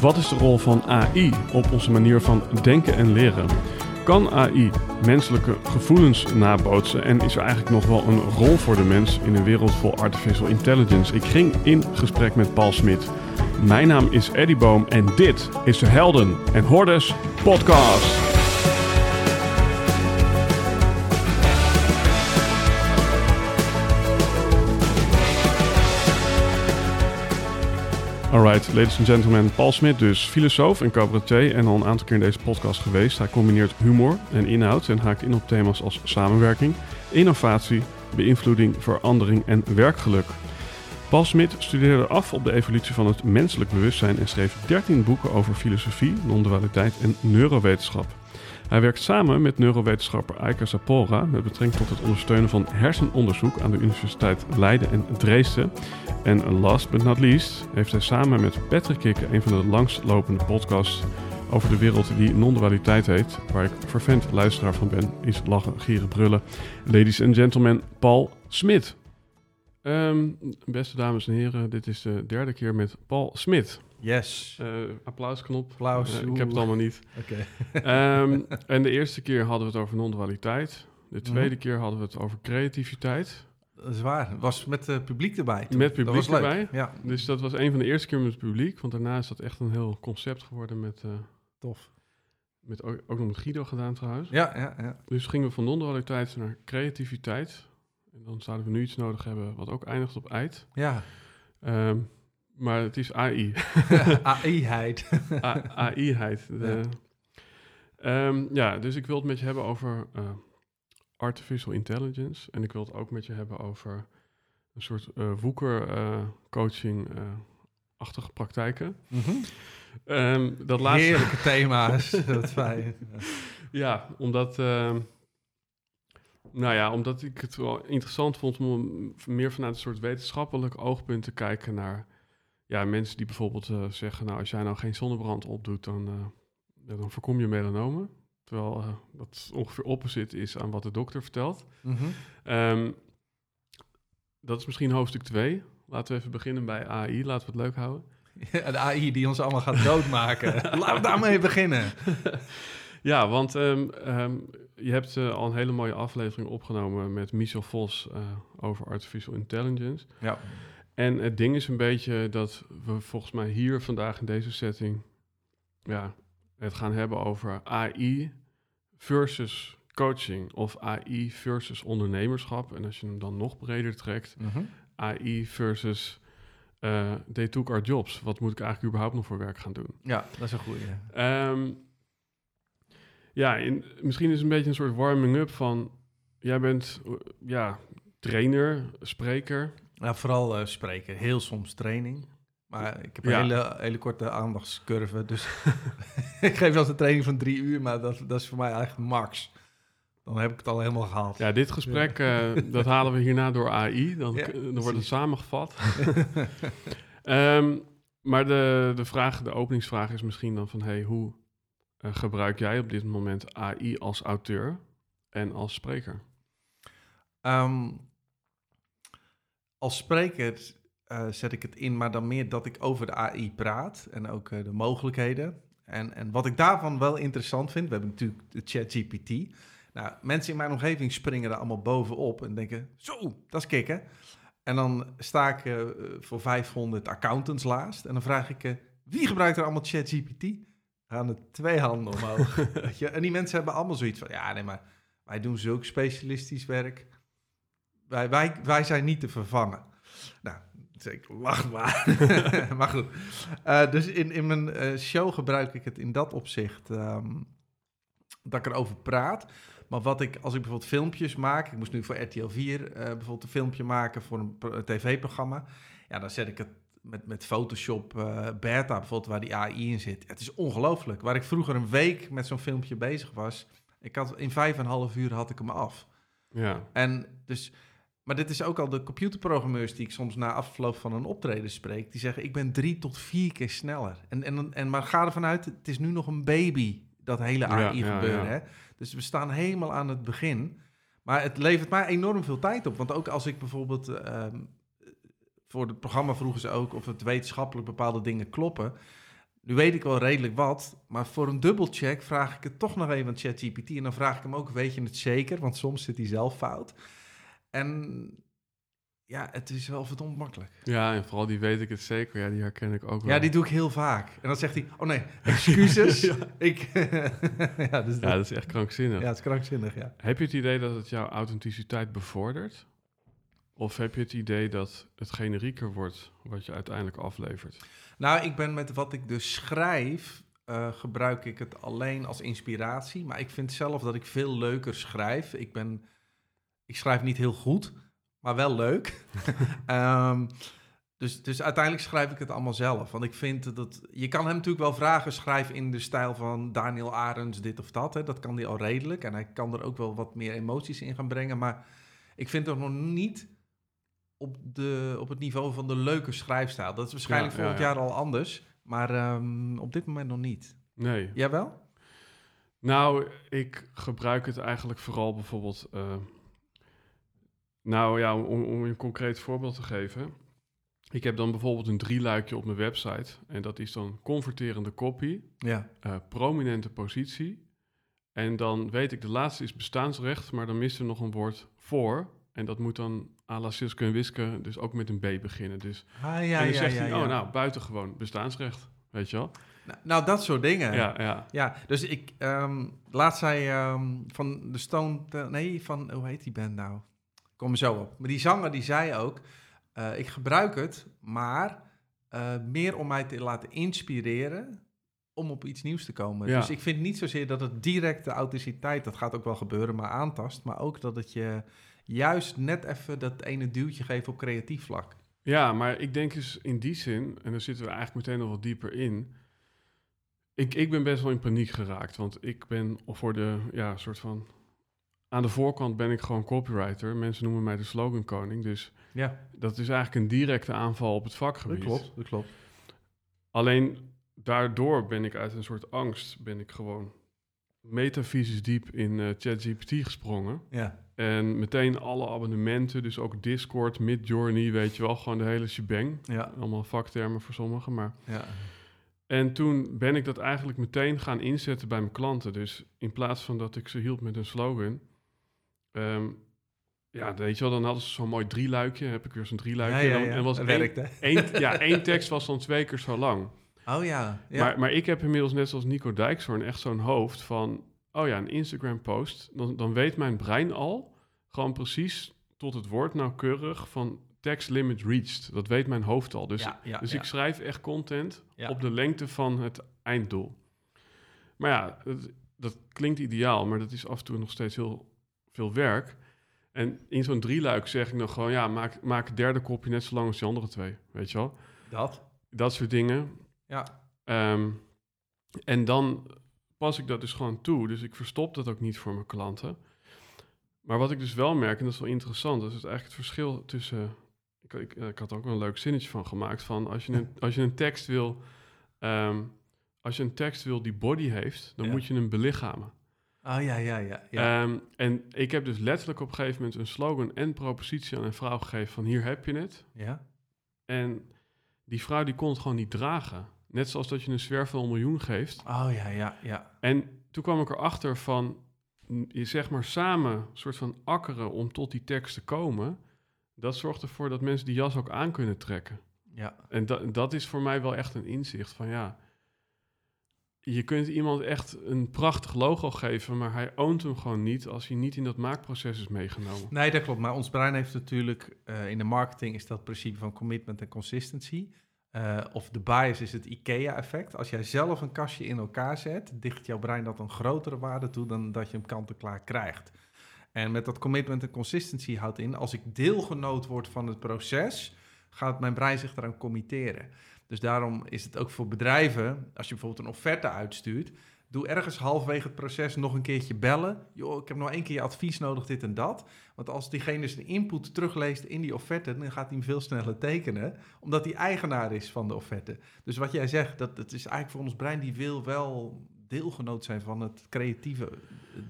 wat is de rol van AI op onze manier van denken en leren? Kan AI menselijke gevoelens nabootsen en is er eigenlijk nog wel een rol voor de mens in een wereld vol artificial intelligence? Ik ging in gesprek met Paul Smit. Mijn naam is Eddie Boom en dit is de Helden en Hordes podcast. Alright, ladies and gentlemen, Paul Smit dus, filosoof en cabaretier en al een aantal keer in deze podcast geweest. Hij combineert humor en inhoud en haakt in op thema's als samenwerking, innovatie, beïnvloeding, verandering en werkgeluk. Paul Smit studeerde af op de evolutie van het menselijk bewustzijn en schreef 13 boeken over filosofie, non-dualiteit en neurowetenschap. Hij werkt samen met neurowetenschapper Eike Sapora met betrekking tot het ondersteunen van hersenonderzoek aan de Universiteit Leiden en Dresden. En last but not least heeft hij samen met Patrick Kikke een van de langstlopende podcasts over de wereld die non-dualiteit heet, waar ik vervent luisteraar van ben, is lachen, gieren, brullen. Ladies and gentlemen, Paul Smit. Ehm, beste dames en heren, dit is de derde keer met Paul Smit. Yes. Uh, applausknop. Applaus. Uh, ik heb het allemaal niet. Oké. um, en de eerste keer hadden we het over non-dualiteit. De tweede mm. keer hadden we het over creativiteit. Dat is waar. Het was met uh, publiek erbij. Toen. Met publiek dat was erbij. Leuk. Ja. Dus dat was een van de eerste keer met het publiek. Want daarna is dat echt een heel concept geworden met... Tof. Met ook, ook, nog met Guido gedaan trouwens. Ja, ja, ja. Dus gingen we van non-dualiteit naar creativiteit. En dan zouden we nu iets nodig hebben wat ook eindigt op eit. Ja. Um, maar het is AI. AI-heid. AI-heid. Ja. Um, ja, dus ik wil het met je hebben over uh, artificial intelligence. En ik wil het ook met je hebben over een soort uh, woeker-coaching-achtige praktijken. Mm -hmm. um, dat laatste... Heerlijke thema's. dat fijn. Ja, omdat... Uh, nou ja, omdat ik het wel interessant vond om meer vanuit een soort wetenschappelijk oogpunt te kijken naar ja, mensen die bijvoorbeeld uh, zeggen, nou als jij nou geen zonnebrand opdoet, dan, uh, ja, dan voorkom je melanomen. Terwijl uh, dat ongeveer opposite is aan wat de dokter vertelt. Mm -hmm. um, dat is misschien hoofdstuk 2. Laten we even beginnen bij AI. Laten we het leuk houden. Ja, de AI die ons allemaal gaat doodmaken. Laten we daarmee beginnen. ja, want um, um, je hebt al een hele mooie aflevering opgenomen met Michel Vos over artificial intelligence. Ja. En het ding is een beetje dat we volgens mij hier vandaag in deze setting ja, het gaan hebben over AI versus coaching of AI versus ondernemerschap. En als je hem dan nog breder trekt, mm -hmm. AI versus uh, they took our jobs. Wat moet ik eigenlijk überhaupt nog voor werk gaan doen? Ja, dat is een goede. Um, ja, in, misschien is het een beetje een soort warming-up van... Jij bent ja, trainer, spreker... Nou, vooral uh, spreken. Heel soms training. Maar ik heb een Ja. hele, hele korte aandachtscurve. Dus ik geef wel eens een training van drie uur, maar dat, dat is voor mij eigenlijk max. Dan heb ik het al helemaal gehaald. Ja, dit gesprek, eh, dat halen we hierna door AI. Dan, Ja, dan wordt het samengevat. Ehm, maar de, de, vraag, de openingsvraag is misschien dan van... Hey, hoe eh, gebruik jij op dit moment AI als auteur en als spreker? Ehm, als spreker eh, zet ik het in, maar dan meer dat ik over de AI praat en ook eh, de mogelijkheden. En, en wat ik daarvan wel interessant vind, we hebben natuurlijk de ChatGPT. Nou, mensen in mijn omgeving springen er allemaal bovenop en denken, zo, dat is kicken. En dan sta ik eh, voor 500 accountants laatst en dan vraag ik, wie gebruikt er allemaal ChatGPT? Gaan er twee handen omhoog. En die mensen hebben allemaal zoiets van, ja, nee, maar wij doen zulk specialistisch werk. Wij, wij, wij zijn niet te vervangen. Nou, ik lach maar. maar goed. Eh, dus in, in mijn eh, show gebruik ik het in dat opzicht ehm, dat ik erover praat. Maar wat ik, als ik bijvoorbeeld filmpjes maak, ik moest nu voor RTL 4 eh, bijvoorbeeld een filmpje maken voor een, pro- een tv-programma. Ja, dan zet ik het met, met Photoshop eh, Beta bijvoorbeeld, waar die AI in zit. Het is ongelooflijk. Waar ik vroeger een week met zo'n filmpje bezig was, ik had in vijf en een half uur had ik hem af. Ja, En dus, maar dit is ook al de computerprogrammeurs die ik soms na afloop van een optreden spreek. Die zeggen, ik ben drie tot vier keer sneller. En, en, en maar ga ervan uit, het is nu nog een baby, dat hele AI ja, gebeuren. ja. Hè? Dus we staan helemaal aan het begin. Maar het levert mij enorm veel tijd op. Want ook als ik bijvoorbeeld... ehm, voor het programma vroegen ze ook of het wetenschappelijk bepaalde dingen kloppen. Nu weet ik wel redelijk wat, maar voor een dubbelcheck vraag ik het toch nog even aan ChatGPT. En dan vraag ik hem ook, weet je het zeker? Want soms zit hij zelf fout. En ja, het is wel verdomd makkelijk. Ja, en vooral die weet ik het zeker. Ja, die herken ik ook wel. Ja, die doe ik heel vaak. En dan zegt hij, oh nee, excuses. ik, ja, dus ja, dat is echt krankzinnig. Ja, het is krankzinnig, ja. Heb je het idee dat het jouw authenticiteit bevordert? Of heb je het idee dat het generieker wordt wat je uiteindelijk aflevert? Nou, ik ben met wat ik dus schrijf, uh, gebruik ik het alleen als inspiratie. Maar ik vind zelf dat ik veel leuker schrijf. Ik, ben, ik schrijf niet heel goed, maar wel leuk. um, dus, dus uiteindelijk schrijf ik het allemaal zelf. Want ik vind dat... Je kan hem natuurlijk wel vragen, schrijf in de stijl van Daniel Arends dit of dat. Hè. Dat kan hij al redelijk. En hij kan er ook wel wat meer emoties in gaan brengen. Maar ik vind het nog niet op, de, op het niveau van de leuke schrijfstijl. Dat is waarschijnlijk ja, volgend jaar al anders, maar um, op dit moment nog niet. Nee. Jij wel? Nou, ik gebruik het eigenlijk vooral bijvoorbeeld... Uh, nou ja, om, om een concreet voorbeeld te geven. Ik heb dan bijvoorbeeld een drieluikje op mijn website. En dat is dan converterende copy, ja. Uh, prominente positie. En dan weet ik, de laatste is bestaansrecht, maar dan mist er nog een woord voor. En dat moet dan à la Siske en Wiske dus ook met een B beginnen. Dus, ah, ja, en dan zegt hij, oh nou, buitengewoon bestaansrecht, weet je wel. Nou, nou dat soort dingen. Ja, ja. ja dus ik, um, laatst zei um, van de Stone, nee, van, hoe heet die band nou? Kom zo op. Maar die zanger die zei ook, uh, ik gebruik het, maar uh, meer om mij te laten inspireren om op iets nieuws te komen. Ja. Dus ik vind niet zozeer dat het direct de authenticiteit, dat gaat ook wel gebeuren, maar aantast. Maar ook dat het je juist net even dat ene duwtje geeft op creatief vlak. Ja, maar ik denk dus in die zin, en dan zitten we eigenlijk meteen nog wat dieper in. Ik, ik ben best wel in paniek geraakt, want ik ben voor de, ja, soort van... Aan de voorkant ben ik gewoon copywriter. Mensen noemen mij de slogankoning, dus ja. dat is eigenlijk een directe aanval op het vakgebied. Dat klopt, dat klopt. Alleen daardoor ben ik uit een soort angst, ben ik gewoon metafysisch diep in uh, ChatGPT gesprongen. Ja. En meteen alle abonnementen, dus ook Discord, Midjourney, weet je wel, gewoon de hele shebang. Ja. Allemaal vaktermen voor sommigen, maar... Ja. En toen ben ik dat eigenlijk meteen gaan inzetten bij mijn klanten. Dus in plaats van dat ik ze hielp met een slogan... Um, ja, weet je wel, dan hadden ze zo'n mooi drieluikje. Heb ik weer zo'n drieluikje. Ja, ja, ja. En was dat één, ja, één tekst was dan twee keer zo lang. Oh ja. ja. Maar, maar ik heb inmiddels net zoals Nico Dijkshoorn echt zo'n hoofd van... oh ja, een Instagram-post. Dan, dan weet mijn brein al gewoon precies tot het woord nauwkeurig van text limit reached. Dat weet mijn hoofd al. Dus, dus ik schrijf echt content op de lengte van het einddoel. Maar ja, dat, dat klinkt ideaal, maar dat is af en toe nog steeds heel veel werk. En in zo'n drieluik zeg ik dan gewoon... ja, maak, maak het derde kopje net zo lang als die andere twee. Weet je wel? Dat. Dat soort dingen. Ja. Ehm, en dan pas ik dat dus gewoon toe. Dus ik verstop dat ook niet voor mijn klanten. Maar wat ik dus wel merk, en dat is wel interessant, dat is eigenlijk het verschil tussen. Ik, ik, ik had er ook een leuk zinnetje van gemaakt. Van als je een, als je een tekst wil. ehm, als je een tekst wil die body heeft, dan Ja. moet je hem belichamen. Oh ja, ja, ja. ja. Ehm, en ik heb dus letterlijk op een gegeven moment een slogan en propositie aan een vrouw gegeven van hier heb je het. ja. En die vrouw die kon het gewoon niet dragen. Net zoals dat je een zwerver een miljoen geeft. Oh ja, ja, ja. En toen kwam ik erachter van, n- je zeg maar samen soort van akkeren om tot die tekst te komen. Dat zorgt ervoor dat mensen die jas ook aan kunnen trekken. Ja. En dat, dat is voor mij wel echt een inzicht van ja, je kunt iemand echt een prachtig logo geven, maar hij oont hem gewoon niet als hij niet in dat maakproces is meegenomen. Nee, dat klopt. Maar ons brein heeft natuurlijk eh, in de marketing is dat principe van commitment en consistency. Eh, of de bias is het IKEA-effect. Als jij zelf een kastje in elkaar zet, dicht jouw brein dat een grotere waarde toe dan dat je hem kant-en-klaar krijgt. En met dat commitment en consistency houdt in, als ik deelgenoot word van het proces, gaat mijn brein zich eraan committeren. Dus daarom is het ook voor bedrijven, als je bijvoorbeeld een offerte uitstuurt, doe ergens halverwege het proces nog een keertje bellen. Joh, ik heb nog één keer je advies nodig, dit en dat. Want als diegene zijn input terugleest in die offerte, dan gaat hij veel sneller tekenen, omdat hij eigenaar is van de offerte. Dus wat jij zegt, dat, dat is eigenlijk voor ons brein, die wil wel deelgenoot zijn van het creatieve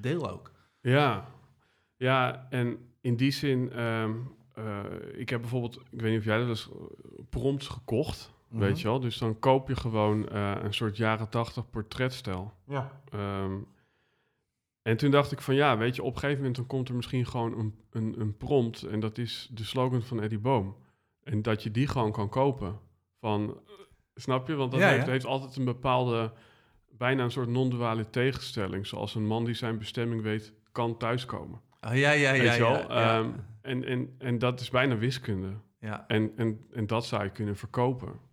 deel ook. Ja, ja, en in die zin, ehm, eh, ik heb bijvoorbeeld, ik weet niet of jij dat eens prompts gekocht. Mhm. Weet je wel? Dus dan koop je gewoon eh, een soort jaren tachtig portretstijl. Ja. Ehm, en toen dacht ik van ja, weet je, op een gegeven moment dan komt er misschien gewoon een, een, een prompt. En dat is de slogan van Eddie Boom. En dat je die gewoon kan kopen. Van, eh, snap je? Want dat Ja, heeft, ja. heeft altijd een bepaalde, bijna een soort non-duale tegenstelling. Zoals een man die zijn bestemming weet, kan thuiskomen. Oh, ja, ja, ja. Weet je wel? ja. Ehm, en, en, en dat is bijna wiskunde. ja. En, en, en dat zou je kunnen verkopen.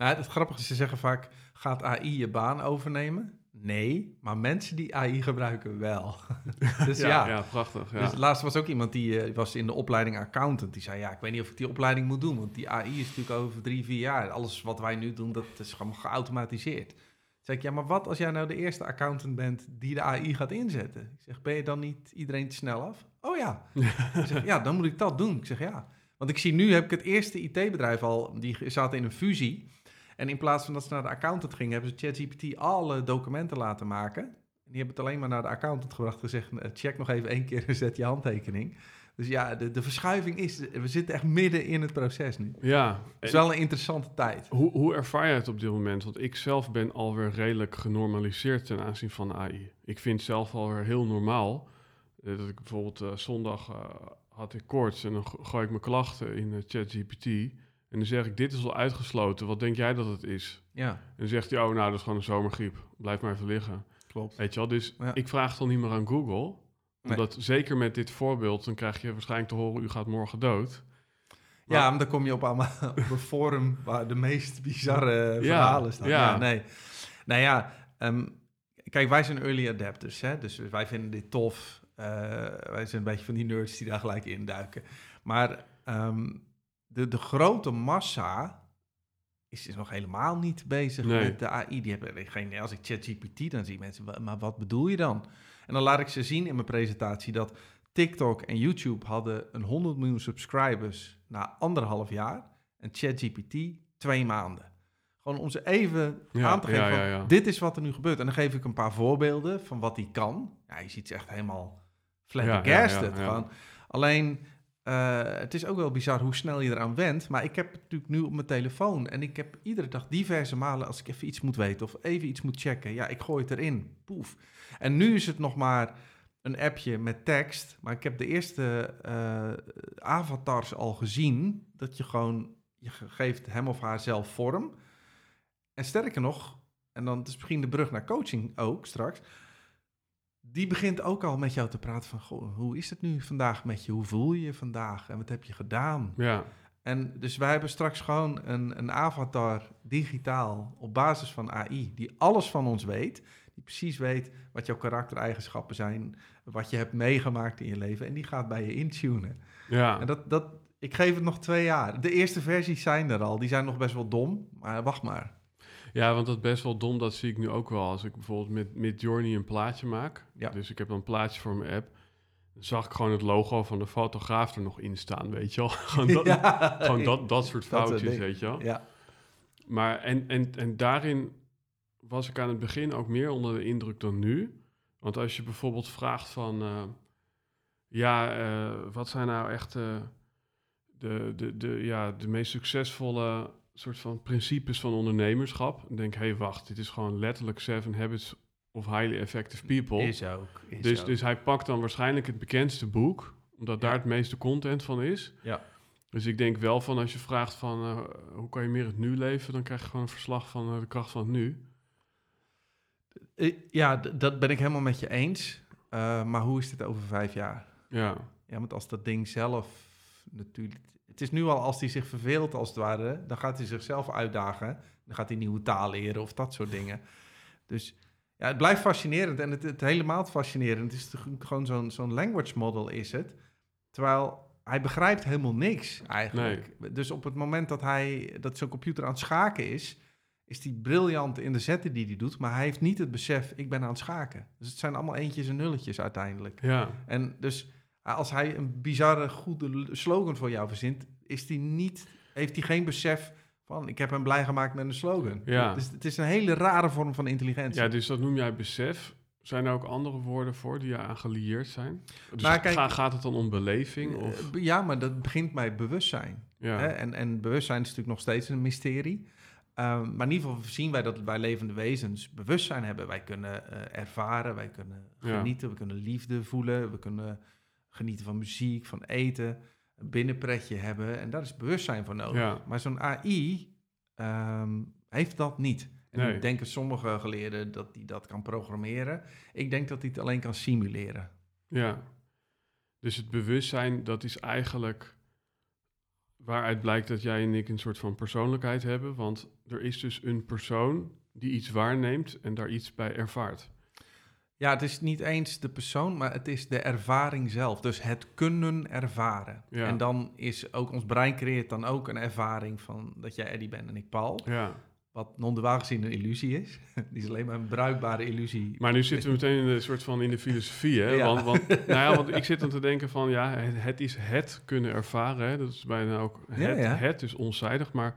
Nou, het grappige is, ze zeggen vaak, gaat AI je baan overnemen? Nee, maar mensen die AI gebruiken wel. dus ja, ja, prachtig. Ja. Dus laatst was ook iemand die eh, was in de opleiding accountant. Die zei, ja, ik weet niet of ik die opleiding moet doen. Want die AI is natuurlijk over drie, vier jaar. Alles wat wij nu doen, dat is gewoon geautomatiseerd. Toen zei ik, ja, maar wat als jij nou de eerste accountant bent die de AI gaat inzetten? Ik zeg, ben je dan niet iedereen te snel af? Oh ja. ik zeg, ja, dan moet ik dat doen. Ik zeg, ja. Want ik zie nu, heb ik het eerste IT-bedrijf al, die zaten in een fusie. En in plaats van dat ze naar de accountant gingen, hebben ze ChatGPT alle documenten laten maken. En die hebben het alleen maar naar de accountant gebracht en gezegd, eh, check nog even één keer en zet je handtekening. Dus ja, de, de verschuiving is, we zitten echt midden in het proces nu. ja. Het is wel een interessante tijd. hoe, hoe ervaar je het op dit moment? Want ik zelf ben alweer redelijk genormaliseerd ten aanzien van AI. Ik vind zelf alweer heel normaal. eh, dat ik bijvoorbeeld eh, zondag had ik koorts en dan go- gooi ik mijn klachten in ChatGPT. En dan zeg ik, dit is al uitgesloten. Wat denk jij dat het is? Ja, En dan zegt hij, oh nou, dat is gewoon een zomergriep. Blijf maar even liggen. klopt. Weet je wel? Dus Ja. ik vraag het dan niet meer aan Google. Nee. Omdat zeker met dit voorbeeld, dan krijg je waarschijnlijk te horen, u gaat morgen dood. Ja, maar dan kom je op, allemaal, op een forum waar de meest bizarre Ja, verhalen staan. ja. Ja, nee. Nou ja, ehm, kijk, wij zijn early adapters, hè? dus wij vinden dit tof. Eh, wij zijn een beetje van die nerds die daar gelijk induiken. Maar ehm, de, de grote massa is dus nog helemaal niet bezig Nee. met de AI. Die hebben geen, als ik ChatGPT, dan zie mensen, "Wa- maar wat bedoel je dan? En dan laat ik ze zien in mijn presentatie dat TikTok en YouTube hadden een 100 miljoen subscribers na anderhalf jaar. En ChatGPT twee maanden. Gewoon om ze even Ja, aan te geven ja, van, ja, dit is wat er nu gebeurt. En dan geef ik een paar voorbeelden van wat hij kan. Ja, je ziet ze echt helemaal flabbergasted. Alleen, eh, het is ook wel bizar hoe snel je eraan went. Maar ik heb het natuurlijk nu op mijn telefoon. En ik heb iedere dag diverse malen als ik even iets moet weten of even iets moet checken. Ja, ik gooi het erin. Poef. En nu is het nog maar een appje met tekst. Maar ik heb de eerste eh, avatars al gezien. Dat je gewoon, je ge- geeft hem of haar zelf vorm. En sterker nog, en dan is misschien de brug naar coaching ook straks. Die begint ook al met jou te praten van, goh, hoe is het nu vandaag met je? Hoe voel je je vandaag? En wat heb je gedaan? Ja, En dus wij hebben straks gewoon een, een avatar digitaal op basis van AI, die alles van ons weet. Die precies weet wat jouw karaktereigenschappen zijn, wat je hebt meegemaakt in je leven. En die gaat bij je intunen. ja. En dat, dat, ik geef het nog twee jaar. De eerste versies zijn er al. Die zijn nog best wel dom, maar wacht maar. Ja, want dat is best wel dom, dat zie ik nu ook wel. Als ik bijvoorbeeld met, met Journey een plaatje maak, Ja. dus ik heb dan een plaatje voor mijn app, dan zag ik gewoon het logo van de fotograaf er nog in staan, weet je wel. gewoon dat, Ja. gewoon dat, dat soort foutjes, weet je wel. Ja, Maar en, en, en daarin was ik aan het begin ook meer onder de indruk dan nu. Want als je bijvoorbeeld vraagt van, eh, ja, eh, wat zijn nou echt eh, de, de, de, ja, de meest succesvolle soort van principes van ondernemerschap? Dan denk ik, hé, hey, wacht, dit is gewoon letterlijk Seven Habits of Highly Effective People. is ook. Is dus, ook. dus hij pakt dan waarschijnlijk het bekendste boek, omdat daar het meeste content van is. Ja. Dus ik denk wel van als je vraagt van eh, hoe kan je meer het nu leven, dan krijg je gewoon een verslag van eh, de kracht van het nu. Eh, Ja, dat ben ik helemaal met je eens. Maar hoe is dit over vijf jaar? Ja, Ja, want als dat ding zelf natuurlijk... Het is nu al, als hij zich verveelt als het ware, dan gaat hij zichzelf uitdagen. Dan gaat hij nieuwe taal leren of dat soort dingen. Dus ja, het blijft fascinerend en het, het helemaal fascinerend. Het is gewoon zo'n zo'n language model is het. Terwijl hij begrijpt helemaal niks eigenlijk. Dus op het moment dat hij dat zo'n computer aan het schaken is, is hij briljant in de zetten die hij doet, maar hij heeft niet het besef, ik ben aan het schaken. Dus het zijn allemaal eentjes en nulletjes uiteindelijk. ja, En dus als hij een bizarre, goede slogan voor jou verzint, is die niet, heeft hij geen besef van ik heb hem blij gemaakt met een slogan. Ja. Dus het is een hele rare vorm van intelligentie. ja, dus dat noem jij besef. Zijn er ook andere woorden voor die aan gelieerd zijn? Dus Nou, kijk- ga- gaat het dan om beleving? Of, Eh, Ja, maar dat begint bij bewustzijn. ja. Hè? En, en bewustzijn is natuurlijk nog steeds een mysterie. Ehm, maar in ieder geval zien wij dat wij levende wezens bewustzijn hebben. Wij kunnen eh, ervaren, wij kunnen Ja. genieten, we kunnen liefde voelen, we kunnen genieten van muziek, van eten, een binnenpretje hebben. En daar is bewustzijn voor nodig. Ja. Maar zo'n AI ehm, heeft dat niet. En Nee. denken sommige geleerden dat hij dat kan programmeren. Ik denk dat hij het alleen kan simuleren. Ja. Dus het bewustzijn, dat is eigenlijk waaruit blijkt dat jij en ik een soort van persoonlijkheid hebben. Want er is dus een persoon die iets waarneemt en daar iets bij ervaart. Ja, het is niet eens de persoon, maar het is de ervaring zelf. Dus het kunnen ervaren. Ja. En dan is ook ons brein creëert dan ook een ervaring van dat jij Eddie bent en ik Paul. Ja. Wat non-duaal gezien een illusie is. Die is alleen maar een bruikbare illusie. Maar nu zitten we meteen in de soort van in de filosofie, hè? Ja. Want, want, nou ja, want ik zit dan te denken van, ja, het, is het kunnen ervaren, hè? Dat is bijna ook het, Ja, het is onzijdig. Maar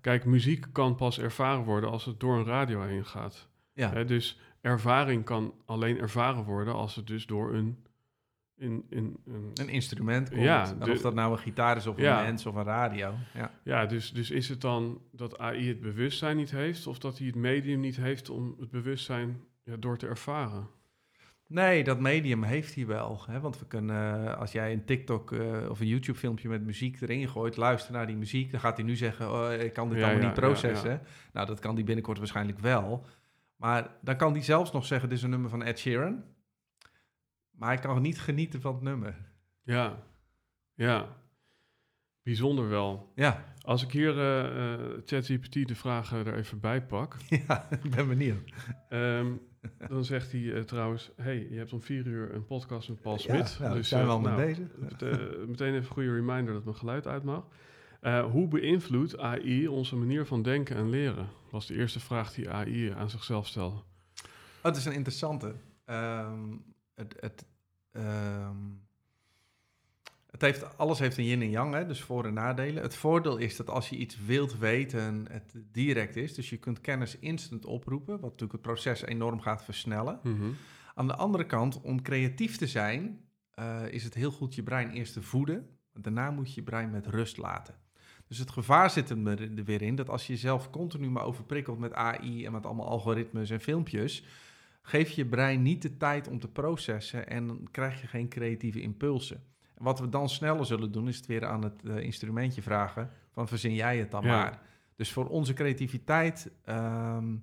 kijk, muziek kan pas ervaren worden als het door een radio heen gaat. ja. Hè? Dus ervaring kan alleen ervaren worden als het dus door een... In, in, een een instrument komt. Ja, de- of dat nou een gitaar is of een mens of een radio. Ja. ja, dus, dus is het dan dat AI het bewustzijn niet heeft... of dat hij het medium niet heeft om het bewustzijn ja, door te ervaren? Nee, dat medium heeft hij wel. Hè? Want we kunnen, eh, als jij een TikTok eh, of een YouTube filmpje met muziek erin gooit, luister naar die muziek, dan gaat hij nu zeggen, oh, ik kan dit Ja, allemaal ja, niet ja, processen. Nou, dat kan hij binnenkort waarschijnlijk wel. Maar dan kan hij zelfs nog zeggen, dit is een nummer van Ed Sheeran. Maar hij kan niet genieten van het nummer. Ja, ja. Bijzonder wel. Ja, Als ik hier eh, ChatGPT de vragen er even bij pak, ja ik ben benieuwd. ehm, dan zegt hij eh, trouwens: Hey, je hebt om vier uur een podcast met Paul Smit. Ja, nou, dus zijn we al mee nou, bezig. het, eh, meteen even een goede reminder dat mijn geluid uit mag. Eh, hoe beïnvloedt AI onze manier van denken en leren? Was de eerste vraag die AI aan zichzelf stelde. Oh, het is een interessante. Ehm, het, het, ehm, het heeft, alles heeft een yin en yang, hè, dus voor- en nadelen. Het voordeel is dat als je iets wilt weten, het direct is. Dus je kunt kennis instant oproepen, wat natuurlijk het proces enorm gaat versnellen. Mhm. Aan de andere kant, om creatief te zijn, eh, is het heel goed je brein eerst te voeden. Daarna moet je je brein met rust laten. Dus het gevaar zit er er weer in dat als je jezelf continu maar overprikkelt met AI en met allemaal algoritmes en filmpjes, geef je brein niet de tijd om te processen en dan krijg je geen creatieve impulsen. En wat we dan sneller zullen doen, is het weer aan het eh, instrumentje vragen van verzin jij het dan Ja. maar. Dus voor onze creativiteit ehm,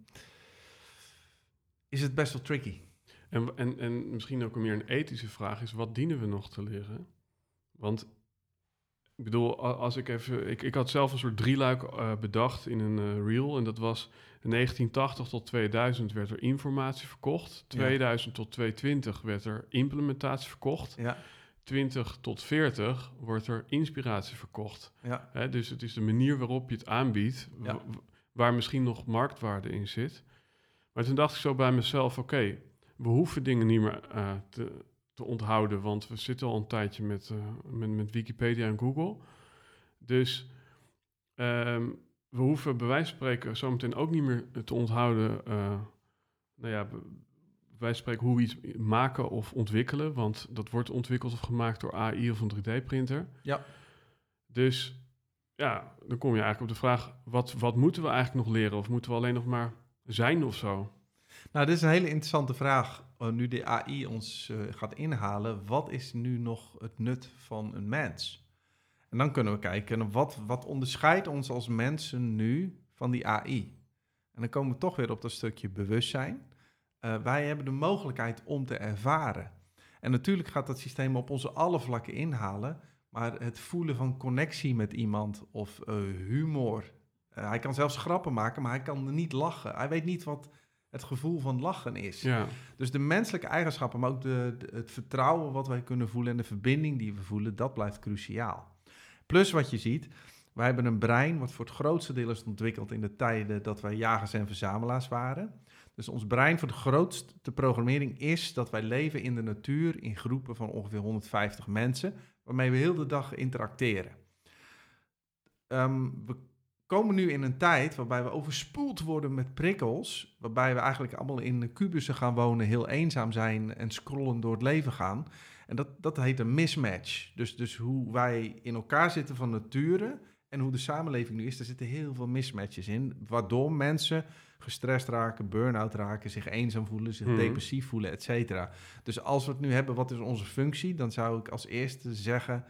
is het best wel tricky. En, en, en misschien ook een meer een ethische vraag is: wat dienen we nog te leren? Want ik bedoel, als ik even. Ik, ik had zelf een soort drieluik eh, bedacht in een eh, reel. En dat was in 1980 tot 2000 werd er informatie verkocht. Ja. 2000 tot 2020 werd er implementatie verkocht. Ja, 20 tot 40 wordt er inspiratie verkocht. ja. Hè, dus het is de manier waarop je het aanbiedt, Ja. waar misschien nog marktwaarde in zit. Maar toen dacht ik zo bij mezelf, oké, we hoeven dingen niet meer eh, te, te onthouden, want we zitten al een tijdje met, eh, met, met Wikipedia en Google. Dus ehm, we hoeven bij wijze van spreken zometeen ook niet meer te onthouden, eh, nou ja, van spreken hoe we iets maken of ontwikkelen, want dat wordt ontwikkeld of gemaakt door AI of een 3D-printer. Ja. Dus ja, dan kom je eigenlijk op de vraag: wat, wat moeten we eigenlijk nog leren? Of moeten we alleen nog maar zijn of zo? Nou, dit is een hele interessante vraag. Eh, nu de AI ons eh, gaat inhalen, wat is nu nog het nut van een mens? En dan kunnen we kijken, wat, wat onderscheidt ons als mensen nu van die AI? En dan komen we toch weer op dat stukje bewustzijn. Eh, wij hebben de mogelijkheid om te ervaren. En natuurlijk gaat dat systeem op onze alle vlakken inhalen, maar het voelen van connectie met iemand of humor. Hij kan zelfs grappen maken, maar hij kan niet lachen. Hij weet niet wat het gevoel van lachen is. Ja, Dus de menselijke eigenschappen, maar ook de, de- het vertrouwen wat wij kunnen voelen en de verbinding die we voelen, dat blijft cruciaal. Plus wat je ziet, wij hebben een brein wat voor het grootste deel is ontwikkeld in de tijden dat wij jagers en verzamelaars waren. Dus ons brein voor de grootste programmering is dat wij leven in de natuur in groepen van ongeveer 150 mensen, waarmee we heel de dag interacteren. Ehm, we komen nu in een tijd waarbij we overspoeld worden met prikkels. Waarbij we eigenlijk allemaal in kubussen gaan wonen, heel eenzaam zijn en scrollen door het leven gaan. En dat, dat heet een mismatch. Dus, dus hoe wij in elkaar zitten van nature en hoe de samenleving nu is, daar zitten heel veel mismatches in. Waardoor mensen gestrest raken, burn-out raken, zich eenzaam voelen, zich Mhm. depressief voelen, et cetera. Dus als we het nu hebben, wat is onze functie? Dan zou ik als eerste zeggen,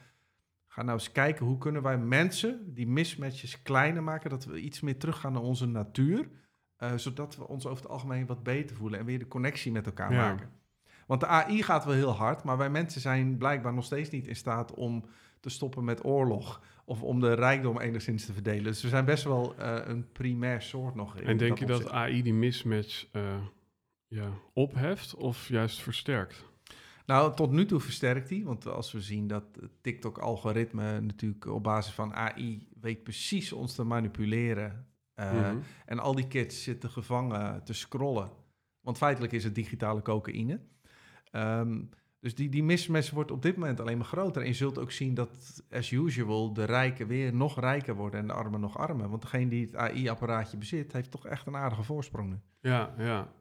ga nou eens kijken hoe kunnen wij mensen die mismatches kleiner maken, dat we iets meer teruggaan naar onze natuur, eh, zodat we ons over het algemeen wat beter voelen en weer de connectie met elkaar Ja. maken. Want de AI gaat wel heel hard, maar wij mensen zijn blijkbaar nog steeds niet in staat om te stoppen met oorlog of om de rijkdom enigszins te verdelen. Dus we zijn best wel eh, een primair soort nog. in En denk je dat. AI die mismatch eh, ja, opheft of juist versterkt? Nou, tot nu toe versterkt hij. Want als we zien dat het TikTok-algoritme natuurlijk op basis van AI weet precies ons te manipuleren. eh, Mhm. En al die kids zitten gevangen te scrollen. Want feitelijk is het digitale cocaïne. Ehm, dus die, die mismatch wordt op dit moment alleen maar groter. En je zult ook zien dat, as usual, de rijken weer nog rijker worden en de armen nog armer. Want degene die het AI-apparaatje bezit, heeft toch echt een aardige voorsprong nu. Ja, ja.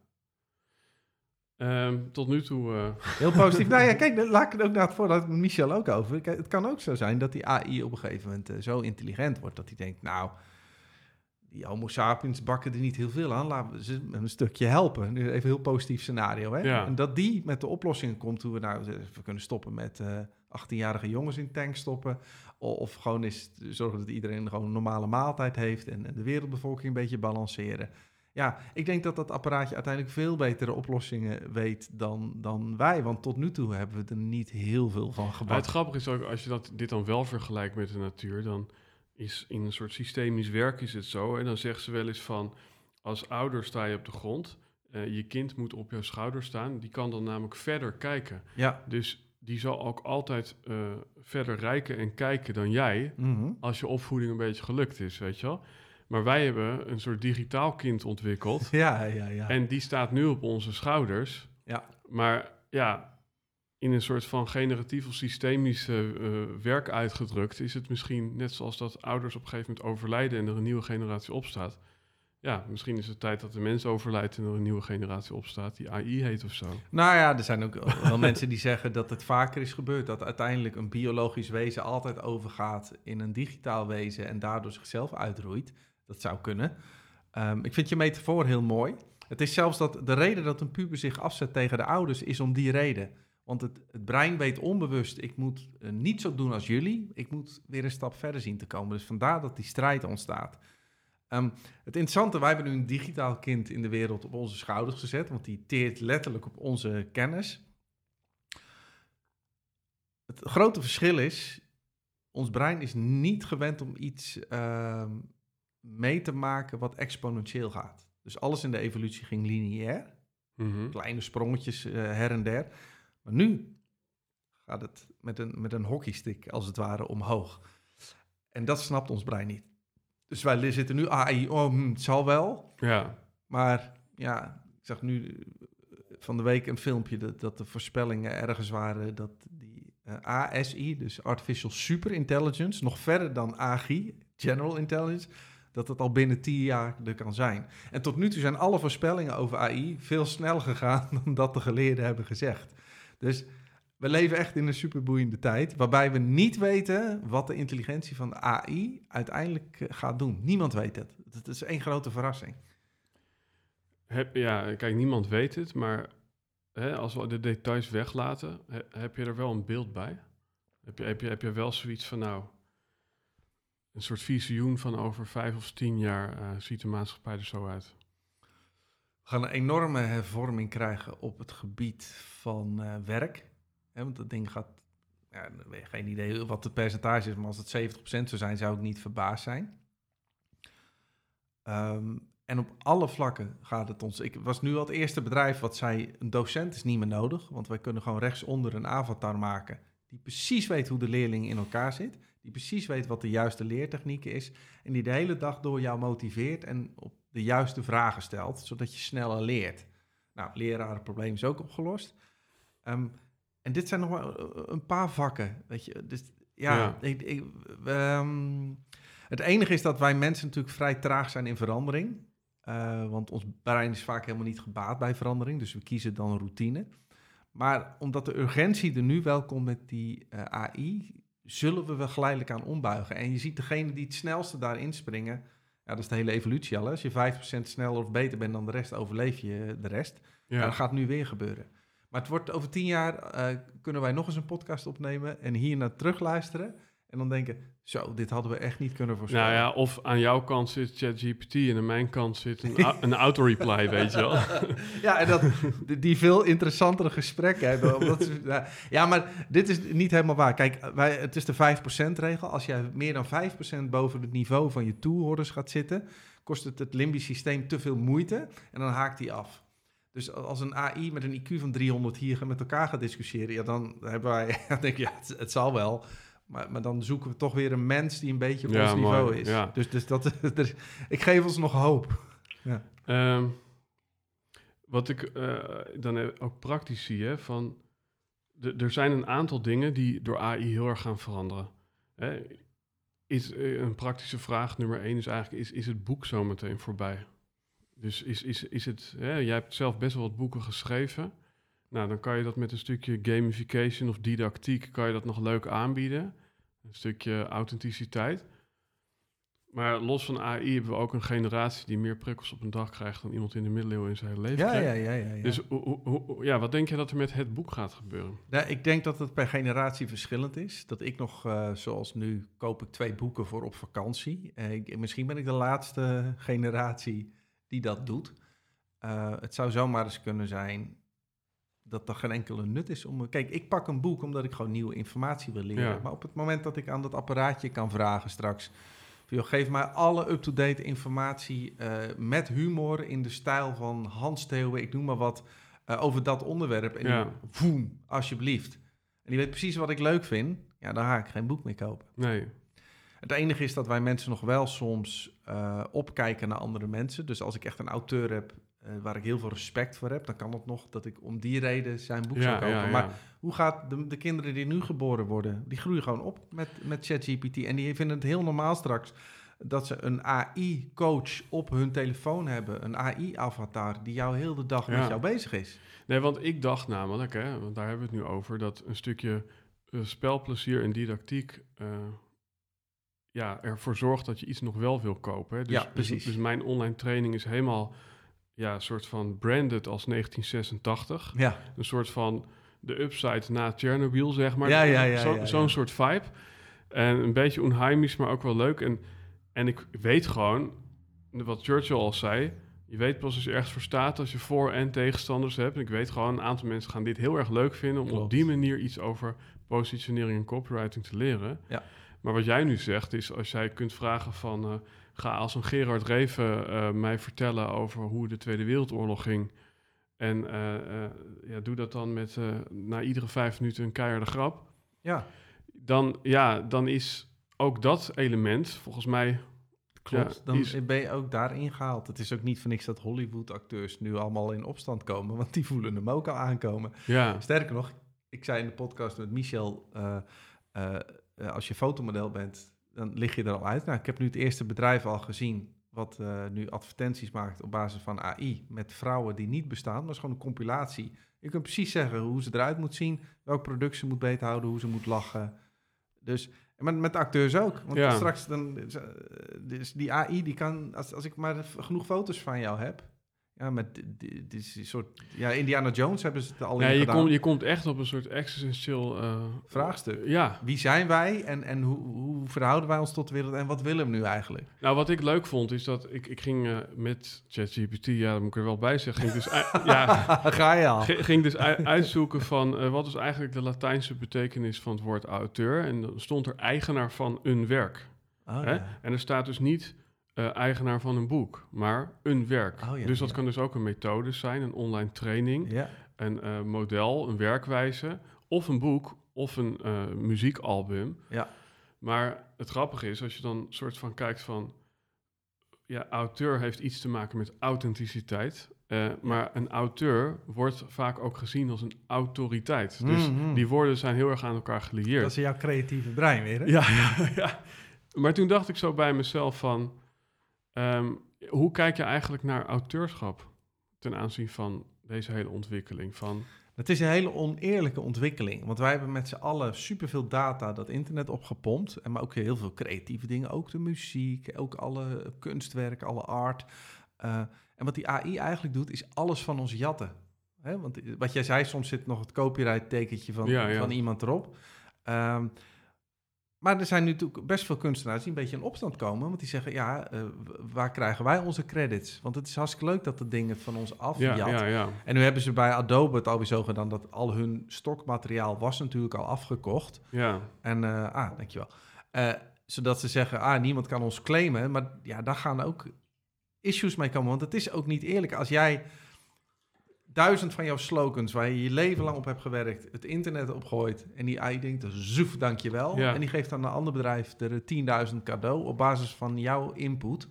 Ehm, tot nu toe... eh, Heel positief. nou ja, kijk, daar laat ik het ook naar het voor. Dat had ik met Michel ook over. Kijk, het kan ook zo zijn dat die AI op een gegeven moment eh, zo intelligent wordt dat hij denkt, nou, die Homo sapiens bakken er niet heel veel aan. Laten we ze een stukje helpen. Nu even een heel positief scenario. Hè? Ja. En dat die met de oplossingen komt hoe we nou we kunnen stoppen met eh 18-jarige jongens in tanks stoppen. Of gewoon eens zorgen dat iedereen gewoon een normale maaltijd heeft en de wereldbevolking een beetje balanceren. Ja, ik denk dat dat apparaatje uiteindelijk veel betere oplossingen weet dan, dan wij. Want tot nu toe hebben we er niet heel veel van Maar gebakken. het grappige is ook, als je dat, dit dan wel vergelijkt met de natuur, dan is in een soort systemisch werk is het zo. En dan zegt ze wel eens van, als ouder sta je op de grond, eh, je kind moet op jouw schouder staan, die kan dan namelijk verder kijken. Ja. Dus die zal ook altijd eh, verder rijken en kijken dan jij, Mhm. als je opvoeding een beetje gelukt is, weet je wel. Maar wij hebben een soort digitaal kind ontwikkeld. Ja, ja, ja. En die staat nu op onze schouders. Ja. Maar ja, in een soort van generatief of systemisch eh, werk uitgedrukt, is het misschien net zoals dat ouders op een gegeven moment overlijden en er een nieuwe generatie opstaat. Ja, misschien is het tijd dat de mens overlijdt en er een nieuwe generatie opstaat die AI heet of zo. Nou ja, er zijn ook wel mensen die zeggen dat het vaker is gebeurd. Dat uiteindelijk een biologisch wezen altijd overgaat in een digitaal wezen en daardoor zichzelf uitroeit. Dat zou kunnen. Ehm, ik vind je metafoor heel mooi. Het is zelfs dat de reden dat een puber zich afzet tegen de ouders is om die reden. Want het, het brein weet onbewust, ik moet eh, niet zo doen als jullie. Ik moet weer een stap verder zien te komen. Dus vandaar dat die strijd ontstaat. Ehm, het interessante, wij hebben nu een digitaal kind in de wereld op onze schouders gezet, want die teert letterlijk op onze kennis. Het grote verschil is, ons brein is niet gewend om iets ehm, mee te maken wat exponentieel gaat. Dus alles in de evolutie ging lineair, Mhm. kleine sprongetjes eh, her en der. Maar nu gaat het met een, met een hockeystick als het ware omhoog. En dat snapt ons brein niet. Dus wij zitten nu, AI, oh, hm, het zal wel. Ja, Maar ja, ik zag nu eh, van de week een filmpje dat, dat de voorspellingen ergens waren dat die eh, ASI, dus Artificial Super Intelligence, nog verder dan AGI, General Intelligence, dat het al binnen tien jaar er kan zijn. En tot nu toe zijn alle voorspellingen over AI veel sneller gegaan dan dat de geleerden hebben gezegd. Dus we leven echt in een superboeiende tijd, waarbij we niet weten wat de intelligentie van AI uiteindelijk eh, gaat doen. Niemand weet het. Het is één grote verrassing. heb, ja, kijk, niemand weet het, maar hè, als we de details weglaten, he- heb je er wel een beeld bij? Heb je, heb, je, heb je wel zoiets van, nou, een soort visioen van over vijf of tien jaar eh, ziet de maatschappij er zo uit? We gaan een enorme hervorming krijgen op het gebied van eh, werk. Want dat ding gaat, ja, geen idee wat het percentage is, maar als het 70% zou zijn, zou ik niet verbaasd zijn. Ehm, en op alle vlakken gaat het ons. Ik was nu al het eerste bedrijf wat zei: een docent is niet meer nodig, want wij kunnen gewoon rechtsonder een avatar maken die precies weet hoe de leerling in elkaar zit, die precies weet wat de juiste leertechniek is en die de hele dag door jou motiveert en op de juiste vragen stelt, zodat je sneller leert. Nou, lerarenprobleem is ook opgelost. Ehm, en dit zijn nog maar eh, een paar vakken, weet je. Dus ja, Ja. Ik, ik, ehm, Het enige is dat wij mensen natuurlijk vrij traag zijn in verandering. Uh, want ons brein is vaak helemaal niet gebaat bij verandering. Dus we kiezen dan routine. Maar omdat de urgentie er nu wel komt met die uh, AI, zullen we wel geleidelijk aan ombuigen. En je ziet degene die het snelste daarin springen. Ja, dat is de hele evolutie al. Hè? Als je 5% sneller of beter bent dan de rest, overleef je de rest. Ja. dat gaat nu weer gebeuren. Maar het wordt over tien jaar, uh, kunnen wij nog eens een podcast opnemen en hier naar terugluisteren. En dan denken, zo, dit hadden we echt niet kunnen voorspellen. Nou ja, of aan jouw kant zit ChatGPT en aan mijn kant zit een, een auto-reply, weet je wel. ja, en dat, die veel interessantere gesprekken hebben. Omdat ja, maar dit is niet helemaal waar. Kijk, wij, het is de 5%-regel. Als jij meer dan 5% boven het niveau van je toehoorders gaat zitten... kost het het limbisch systeem te veel moeite en dan haakt hij af. Dus als een AI met een IQ van 300 hier met elkaar gaat discussiëren... Ja, dan hebben wij, dan denk je, ja, het, het zal wel... Maar, maar dan zoeken we toch weer een mens die een beetje op ons niveau is. Ja. Dus, dus dat, ik geef ons nog hoop. Ja. Um, wat ik uh, dan ook praktisch zie, hè, van er zijn een aantal dingen die door AI heel erg gaan veranderen. Hè. Is, uh, een praktische vraag nummer één is eigenlijk, is, is het boek zo meteen voorbij? Dus is, is, is het, hè, jij hebt zelf best wel wat boeken geschreven. Nou, dan kan je dat met een stukje gamification of didactiek kan je dat nog leuk aanbieden. Een stukje authenticiteit. Maar los van AI hebben we ook een generatie die meer prikkels op een dag krijgt dan iemand in de middeleeuwen in zijn leven. Ja, ja, ja, ja, ja. Dus ja, wat denk je dat er met het boek gaat gebeuren? Nou, ik denk dat het per generatie verschillend is. Dat ik nog, uh, zoals nu, koop ik twee boeken voor op vakantie. Uh, ik, misschien ben ik de laatste generatie die dat doet. Uh, het zou zomaar eens kunnen zijn dat er geen enkele nut is om... Kijk, ik pak een boek omdat ik gewoon nieuwe informatie wil leren. Maar op het moment dat ik aan dat apparaatje kan vragen straks... Joh, geef mij alle up-to-date informatie uh, met humor in de stijl van Hans Theeuwen, ik noem maar wat, uh, over dat onderwerp. En ja. voem, alsjeblieft. En die weet precies wat ik leuk vind. Ja, dan ga ik geen boek meer kopen. Nee. Het enige is dat wij mensen nog wel soms uh, opkijken naar andere mensen. Dus als ik echt een auteur heb waar ik heel veel respect voor heb, dan kan het nog dat ik om die reden zijn boek zou kopen. Ja. Maar hoe gaat de, de, kinderen die nu geboren worden, die groeien gewoon op met, met ChatGPT. En die vinden het heel normaal straks dat ze een AI-coach op hun telefoon hebben, een AI-avatar die jou heel de dag met jou bezig is. Nee, want ik dacht namelijk, hè, want daar hebben we het nu over, dat een stukje uh, spelplezier en didactiek uh, ja, ervoor zorgt dat je iets nog wel wil kopen. Hè. Dus, ja, dus- precies. Dus, dus mijn online training is helemaal ja, een soort van branded als 1986. Ja. Een soort van de upside na Chernobyl, zeg maar. Ja, ja, ja. Zo'n ja, zo soort vibe. En een beetje onheimisch, maar ook wel leuk. En, en ik weet gewoon, wat Churchill al zei... Je weet pas als je ergens voor staat als je voor- en tegenstanders hebt. En ik weet gewoon, een aantal mensen gaan dit heel erg leuk vinden... om op die manier iets over positionering en copywriting te leren. Ja. Maar wat jij nu zegt is, als jij kunt vragen van... Uh, ga als een Gerard Reven uh, mij vertellen over hoe de Tweede Wereldoorlog ging. En uh, ja, doe dat dan met na iedere vijf minuten een keiharde grap. Ja. Dan, ja, dan is ook dat element volgens mij. Klopt, ja, dan is... ben je ook daarin gehaald. Het is ook niet voor niks dat Hollywood-acteurs nu allemaal in opstand komen, want die voelen hem ook al aankomen. Ja. Sterker nog, ik zei in de podcast met Michel, als je fotomodel bent, dan lig je er al uit. Nou, ik heb nu het eerste bedrijf al gezien wat uh, nu advertenties maakt op basis van AI met vrouwen die niet bestaan. Dat is gewoon een compilatie. Je kunt precies zeggen hoe ze eruit moet zien, welk product ze moet beter houden, hoe ze moet lachen. Dus en met, met acteurs ook. Want ja. straks dan, dus die AI die kan, als, als ik maar genoeg foto's van jou heb, ja, met dit soort... Ja, Indiana Jones hebben ze het al ja, in je gedaan. Komt, je komt echt op een soort existentieel... Uh, Vraagstuk. Ja. Wie zijn wij en, en hoe, hoe verhouden wij ons tot de wereld en wat willen we nu eigenlijk? Nou, wat ik leuk vond is dat ik, ik ging uh, met ChatGPT, ja, dat moet ik er wel bij zeggen, ging dus, ja, Ga je al. Ging dus uitzoeken van uh, wat is eigenlijk de Latijnse betekenis van het woord auteur. En dan stond er eigenaar van een werk. Oh, hè? ja. En er staat dus niet uh, eigenaar van een boek, maar een werk. Oh, ja, dus dat ja. kan dus ook een methode zijn, een online training, Ja. een uh, model, een werkwijze, of een boek, of een uh, muziekalbum. Ja. Maar het grappige is, als je dan soort van kijkt van, ja, auteur heeft iets te maken met authenticiteit. Maar een auteur wordt vaak ook gezien als een autoriteit. Dus Mhm. die woorden zijn heel erg aan elkaar gelieerd. Dat is jouw creatieve brein weer, hè? Ja, ja. Maar toen dacht ik zo bij mezelf van... ehm, hoe kijk je eigenlijk naar auteurschap ten aanzien van deze hele ontwikkeling? Van, Het is een hele oneerlijke ontwikkeling. Want wij hebben met z'n allen superveel data dat internet opgepompt. En maar ook heel veel creatieve dingen. Ook de muziek, ook alle kunstwerk, alle art. Eh, en wat die AI eigenlijk doet, is alles van ons jatten. Hè? Want wat jij zei, soms zit nog het copyright tekentje van, Ja, ja. van iemand erop. Ehm, maar er zijn nu natuurlijk best veel kunstenaars die een beetje in opstand komen. Want die zeggen, ja, eh, waar krijgen wij onze credits? Want het is hartstikke leuk dat de dingen van ons afjat. ja, ja, ja. En nu hebben ze bij Adobe het alweer zo gedaan dat al hun stokmateriaal was natuurlijk al afgekocht. ja. En, eh ah, dankjewel. Eh zodat ze zeggen, ah, niemand kan ons claimen. Maar ja, daar gaan ook issues mee komen. Want het is ook niet eerlijk. Als jij duizend van jouw slogans waar je je leven lang op hebt gewerkt, het internet opgooit en die AI denkt, zoef, dankjewel. Ja. En die geeft aan een ander bedrijf er 10.000 cadeau op basis van jouw input.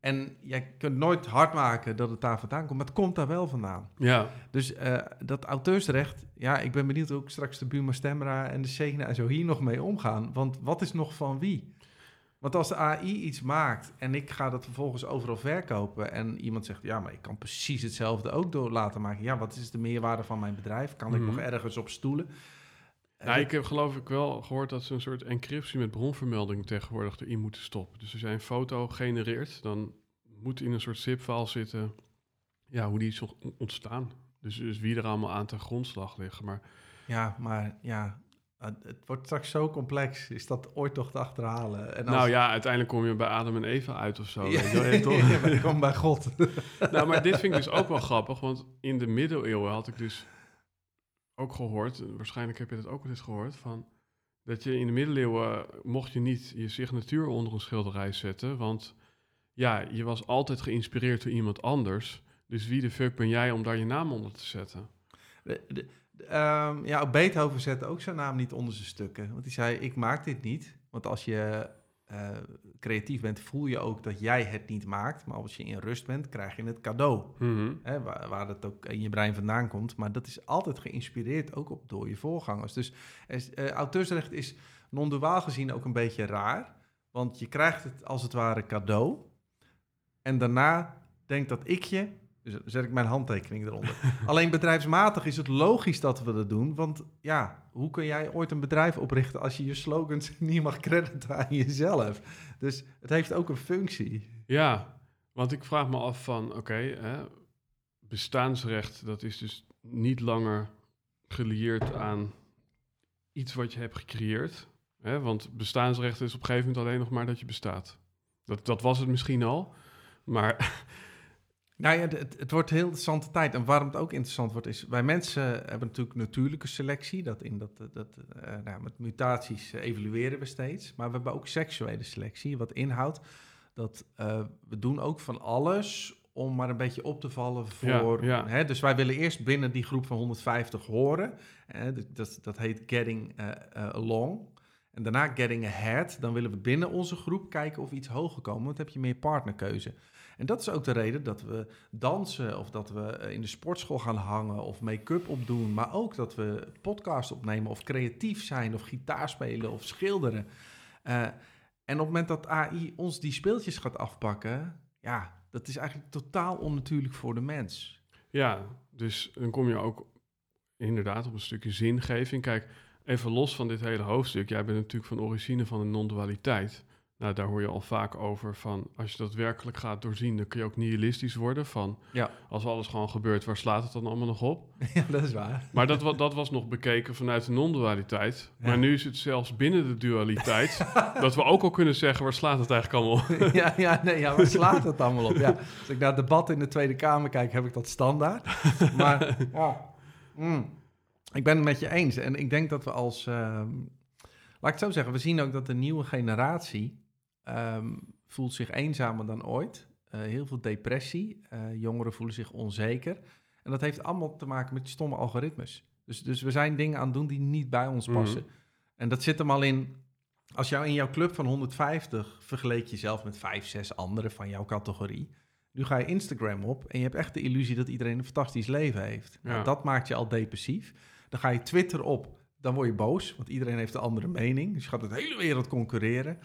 En jij kunt nooit hard maken dat het daar vandaan komt, maar het komt daar wel vandaan. ja. Dus eh, dat auteursrecht, ja, ik ben benieuwd hoe ook straks de Buma Stemra en de Segna en zo hier nog mee omgaan. Want wat is nog van wie? Want als de AI iets maakt en ik ga dat vervolgens overal verkopen en iemand zegt, ja, maar ik kan precies hetzelfde ook door laten maken. Ja, wat is de meerwaarde van mijn bedrijf? Kan ik Mhm. nog ergens op stoelen? Eh, Nou, ik heb geloof ik wel gehoord dat ze een soort encryptie met bronvermelding tegenwoordig erin moeten stoppen. Dus als jij een foto genereert, dan moet in een soort zip-file zitten ja, hoe die is ont- ontstaan. Dus, dus wie er allemaal aan ten grondslag liggen. Maar Ja, maar ja, eh, het wordt straks zo complex. Is dat ooit toch te achterhalen? En als- nou ja, uiteindelijk kom je bij Adam en Eva uit of zo. Ja, weet toch? ja, maar ik kom bij God. nou, maar dit vind ik dus ook wel grappig, want in de middeleeuwen had ik dus ook gehoord, waarschijnlijk heb je dat ook wel eens gehoord, van dat je in de middeleeuwen mocht je niet je signatuur onder een schilderij zetten, want ja, je was altijd geïnspireerd door iemand anders. Dus wie de fuck ben jij om daar je naam onder te zetten? Ehm, ja, Beethoven zette ook zijn naam niet onder zijn stukken. Want hij zei, ik maak dit niet. Want als je eh, creatief bent, voel je ook dat jij het niet maakt. Maar als je in rust bent, krijg je het cadeau. Mhm. Hè, waar, waar het ook in je brein vandaan komt. Maar dat is altijd geïnspireerd ook op, door je voorgangers. Dus eh, auteursrecht is non-duaal gezien ook een beetje raar. Want je krijgt het als het ware cadeau. En daarna denkt dat ik je... Dus zet ik mijn handtekening eronder. Alleen bedrijfsmatig is het logisch dat we dat doen. Want ja, hoe kun jij ooit een bedrijf oprichten... als je je slogans niet mag crediten aan jezelf? Dus het heeft ook een functie. Ja, want ik vraag me af van, oké, bestaansrecht, dat is dus niet langer gelieerd aan iets wat je hebt gecreëerd. Hè? Want bestaansrecht is op een gegeven moment alleen nog maar dat je bestaat. Dat, dat was het misschien al, maar Nou ja, het, het wordt een heel interessante tijd. En waarom het ook interessant wordt, is... wij mensen hebben natuurlijk natuurlijke selectie. Dat in dat, dat, eh, nou, met mutaties eh, evolueren we steeds. Maar we hebben ook seksuele selectie, wat inhoudt... dat eh, we doen ook van alles om maar een beetje op te vallen voor... ja. Hè, dus wij willen eerst binnen die groep van 150 horen. Hè, dat- dat, heet getting eh, eh, along. En daarna getting ahead. Dan willen we binnen onze groep kijken of we iets hoger komen. Want dan heb je meer partnerkeuze. En dat is ook de reden dat we dansen of dat we eh, in de sportschool gaan hangen of make-up opdoen. Maar ook dat we podcast opnemen of creatief zijn of gitaar spelen of schilderen. Eh, en op het moment dat AI ons die speeltjes gaat afpakken, ja, dat is eigenlijk totaal onnatuurlijk voor de mens. ja, dus dan kom je ook inderdaad op een stukje zingeving. Kijk, even los van dit hele hoofdstuk, jij bent natuurlijk van origine van een non-dualiteit. Nou, daar hoor je al vaak over van, als je dat werkelijk gaat doorzien, dan kun je ook nihilistisch worden van, Ja, als alles gewoon gebeurt, waar slaat het dan allemaal nog op? ja dat is waar. Maar dat, dat was nog bekeken vanuit de non-dualiteit. Ja. Maar nu is het zelfs binnen de dualiteit dat we ook al kunnen zeggen, waar slaat het eigenlijk allemaal op? ja, ja, nee, ja, waar slaat het allemaal op? Ja. Als ik naar het debat in de Tweede Kamer kijk, heb ik dat standaard. Maar ja, mm, ik ben het met je eens. En ik denk dat we als... ehm, laat ik het zo zeggen, we zien ook dat de nieuwe generatie... ehm, voelt zich eenzamer dan ooit. Eh, heel veel depressie. Eh, jongeren voelen zich onzeker. En dat heeft allemaal te maken met stomme algoritmes. Dus, dus we zijn dingen aan het doen die niet bij ons Mhm. passen. En dat zit hem al in... Als jou in jouw club van 150 vergeleek jezelf met vijf, zes anderen van jouw categorie. Nu ga je Instagram op en je hebt echt de illusie dat iedereen een fantastisch leven heeft. Nou, dat maakt je al depressief. Dan ga je Twitter op, dan word je boos, want iedereen heeft een andere mening. Dus je gaat de hele wereld concurreren.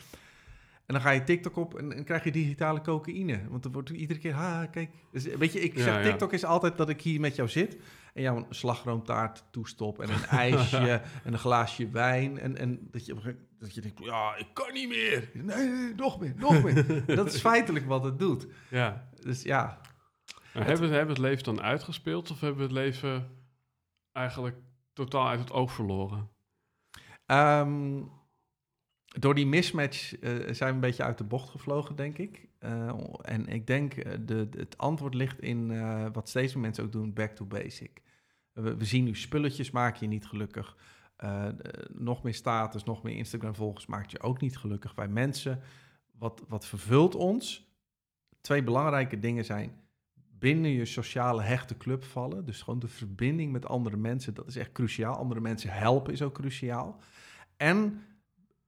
En dan ga je TikTok op en, en krijg je digitale cocaïne. Want er wordt iedere keer, ha, kijk. Dus, weet je, ik zeg, ja. TikTok is altijd dat ik hier met jou zit... en jou een slagroomtaart toestop en een ijsje en een glaasje wijn. En, en dat, je, dat je denkt, ja, ik kan niet meer. Nee, nee, nog meer, nog meer. Dat is feitelijk wat het doet. Ja. Dus ja, hebben, we, hebben we het leven dan uitgespeeld of hebben we het leven eigenlijk totaal uit het oog verloren? Ehm, door die mismatch eh, zijn we een beetje uit de bocht gevlogen, denk ik. Eh, en ik denk uh, de, het antwoord ligt in eh, wat steeds meer mensen ook doen, back to basic. We, zien nu spulletjes maak je niet gelukkig. Eh, nog meer status, nog meer Instagram-volgers maakt je ook niet gelukkig. Wij mensen, wat, wat vervult ons? Twee belangrijke dingen zijn binnen je sociale hechte club vallen. Dus gewoon de verbinding met andere mensen, dat is echt cruciaal. Andere mensen helpen is ook cruciaal. En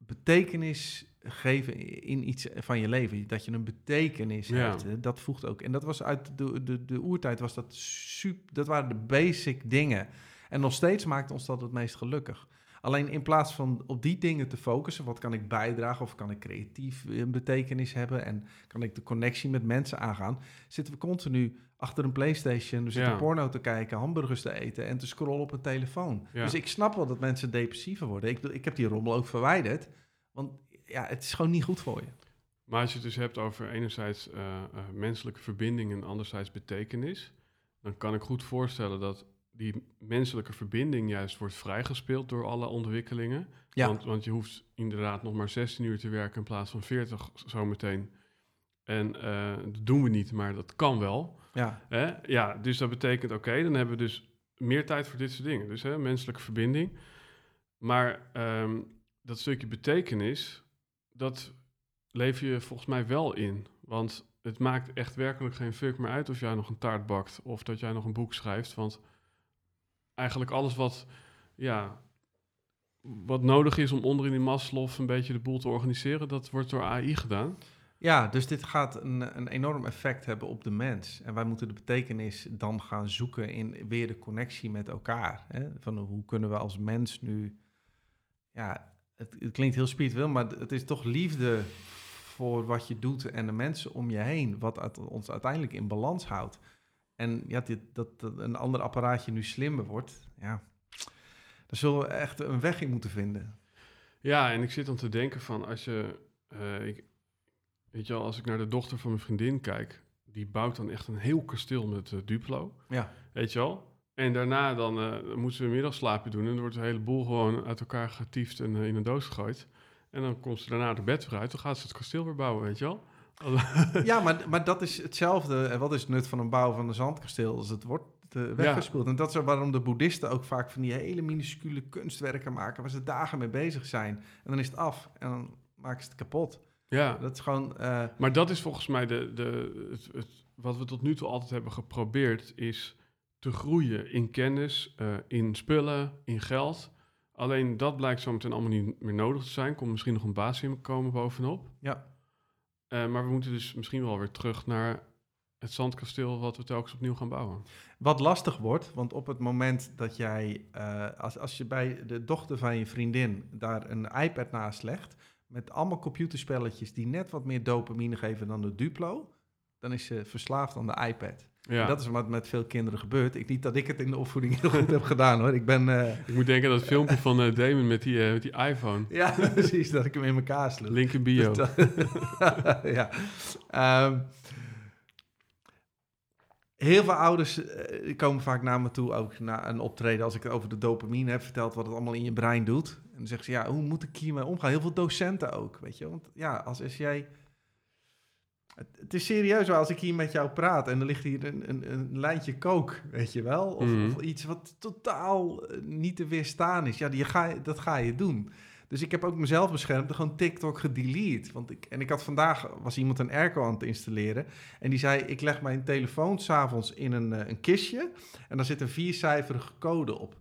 betekenis geven in iets van je leven. Dat je een betekenis Ja. hebt. Dat voegt ook. En dat was uit de, de, de oertijd, was dat super, dat waren de basic dingen. En nog steeds maakt ons dat het meest gelukkig. Alleen in plaats van op die dingen te focussen, wat kan ik bijdragen of kan ik creatief een betekenis hebben en kan ik de connectie met mensen aangaan, zitten we continu achter een PlayStation, we zitten Ja. porno te kijken, hamburgers te eten en te scrollen op een telefoon. Ja. Dus ik snap wel dat mensen depressiever worden. Ik, ik heb die rommel ook verwijderd, want ja, het is gewoon niet goed voor je. Maar als je het dus hebt over enerzijds eh, eh, menselijke verbinding en anderzijds betekenis, dan kan ik goed voorstellen dat die menselijke verbinding juist wordt vrijgespeeld door alle ontwikkelingen. Ja. Want, want je hoeft inderdaad nog maar 16 uur te werken in plaats van 40 zometeen. En eh, dat doen we niet, maar dat kan wel. Ja, Hè? Ja, dus dat betekent, oké, dan hebben we dus meer tijd voor dit soort dingen. Dus hè, menselijke verbinding. Maar ehm, dat stukje betekenis, dat leef je volgens mij wel in. Want het maakt echt werkelijk geen fuck meer uit of jij nog een taart bakt of dat jij nog een boek schrijft. Want eigenlijk alles wat, ja, wat nodig is om onder in die Maslow een beetje de boel te organiseren, dat wordt door AI gedaan. Ja, dus dit gaat een, een enorm effect hebben op de mens. En wij moeten de betekenis dan gaan zoeken in weer de connectie met elkaar. Hè? Van hoe kunnen we als mens nu... Ja, het, klinkt heel spiritueel, maar het is toch liefde voor wat je doet en de mensen om je heen... wat ons uiteindelijk in balans houdt. En ja, dit, dat, dat een ander apparaatje nu slimmer wordt, ja... Daar zullen we echt een weg in moeten vinden. Ja, en ik zit dan te denken van als je, eh, ik, weet je wel, als ik naar de dochter van mijn vriendin kijk, die bouwt dan echt een heel kasteel met eh, Duplo, Ja, weet je wel. En daarna dan eh, moeten ze een middagslaapje doen en dan wordt de hele boel gewoon uit elkaar getiefd en in een doos gegooid. En dan komt ze daarna de bed weer uit, dan gaat ze het kasteel weer bouwen, weet je wel. Ja, maar, maar dat is hetzelfde. En wat is het nut van een bouw van een zandkasteel? Als het wordt eh, weggespoeld. En dat is waarom de boeddhisten ook vaak van die hele minuscule kunstwerken maken... waar ze dagen mee bezig zijn. En dan is het af. En dan maken ze het kapot. Ja, Dat is gewoon... eh, maar dat is volgens mij de, de, het, het, wat we tot nu toe altijd hebben geprobeerd, is te groeien in kennis, eh, in spullen, in geld. Alleen dat blijkt zo meteen allemaal niet meer nodig te zijn. Komt misschien nog een baas in komen bovenop. ja, Eh, maar we moeten dus misschien wel weer terug naar het zandkasteel wat we telkens opnieuw gaan bouwen. Wat lastig wordt, want op het moment dat jij, eh, als, als je bij de dochter van je vriendin daar een iPad naast legt, met allemaal computerspelletjes die net wat meer dopamine geven dan de Duplo, dan is ze verslaafd aan de iPad. Ja, En dat is wat met veel kinderen gebeurt. Ik niet dat ik het in de opvoeding heel goed heb gedaan hoor. Ik ben, eh, ik moet denken aan dat filmpje van eh, Damon met die, eh, met die iPhone. ja precies, dat ik hem in elkaar sloeg. Link in bio. Dus ja. Ehm, heel veel ouders komen vaak naar me toe, ook na een optreden, als ik het over de dopamine heb verteld, wat het allemaal in je brein doet. En dan zeggen ze, ja, hoe moet ik hiermee omgaan? Heel veel docenten ook, weet je. Want ja, als, als jij... Het, is serieus wel, als ik hier met jou praat en er ligt hier een, een, een lijntje kook, weet je wel? Of, Mhm. of iets wat totaal eh, niet te weerstaan is. Ja, die ga, dat ga je doen. Dus ik heb ook mezelf beschermd en gewoon TikTok gedelete. Want ik, en ik had vandaag, was iemand een airco aan het installeren. En die zei, ik leg mijn telefoon s'avonds in een, eh, een kistje. En daar zit een viercijferige code op.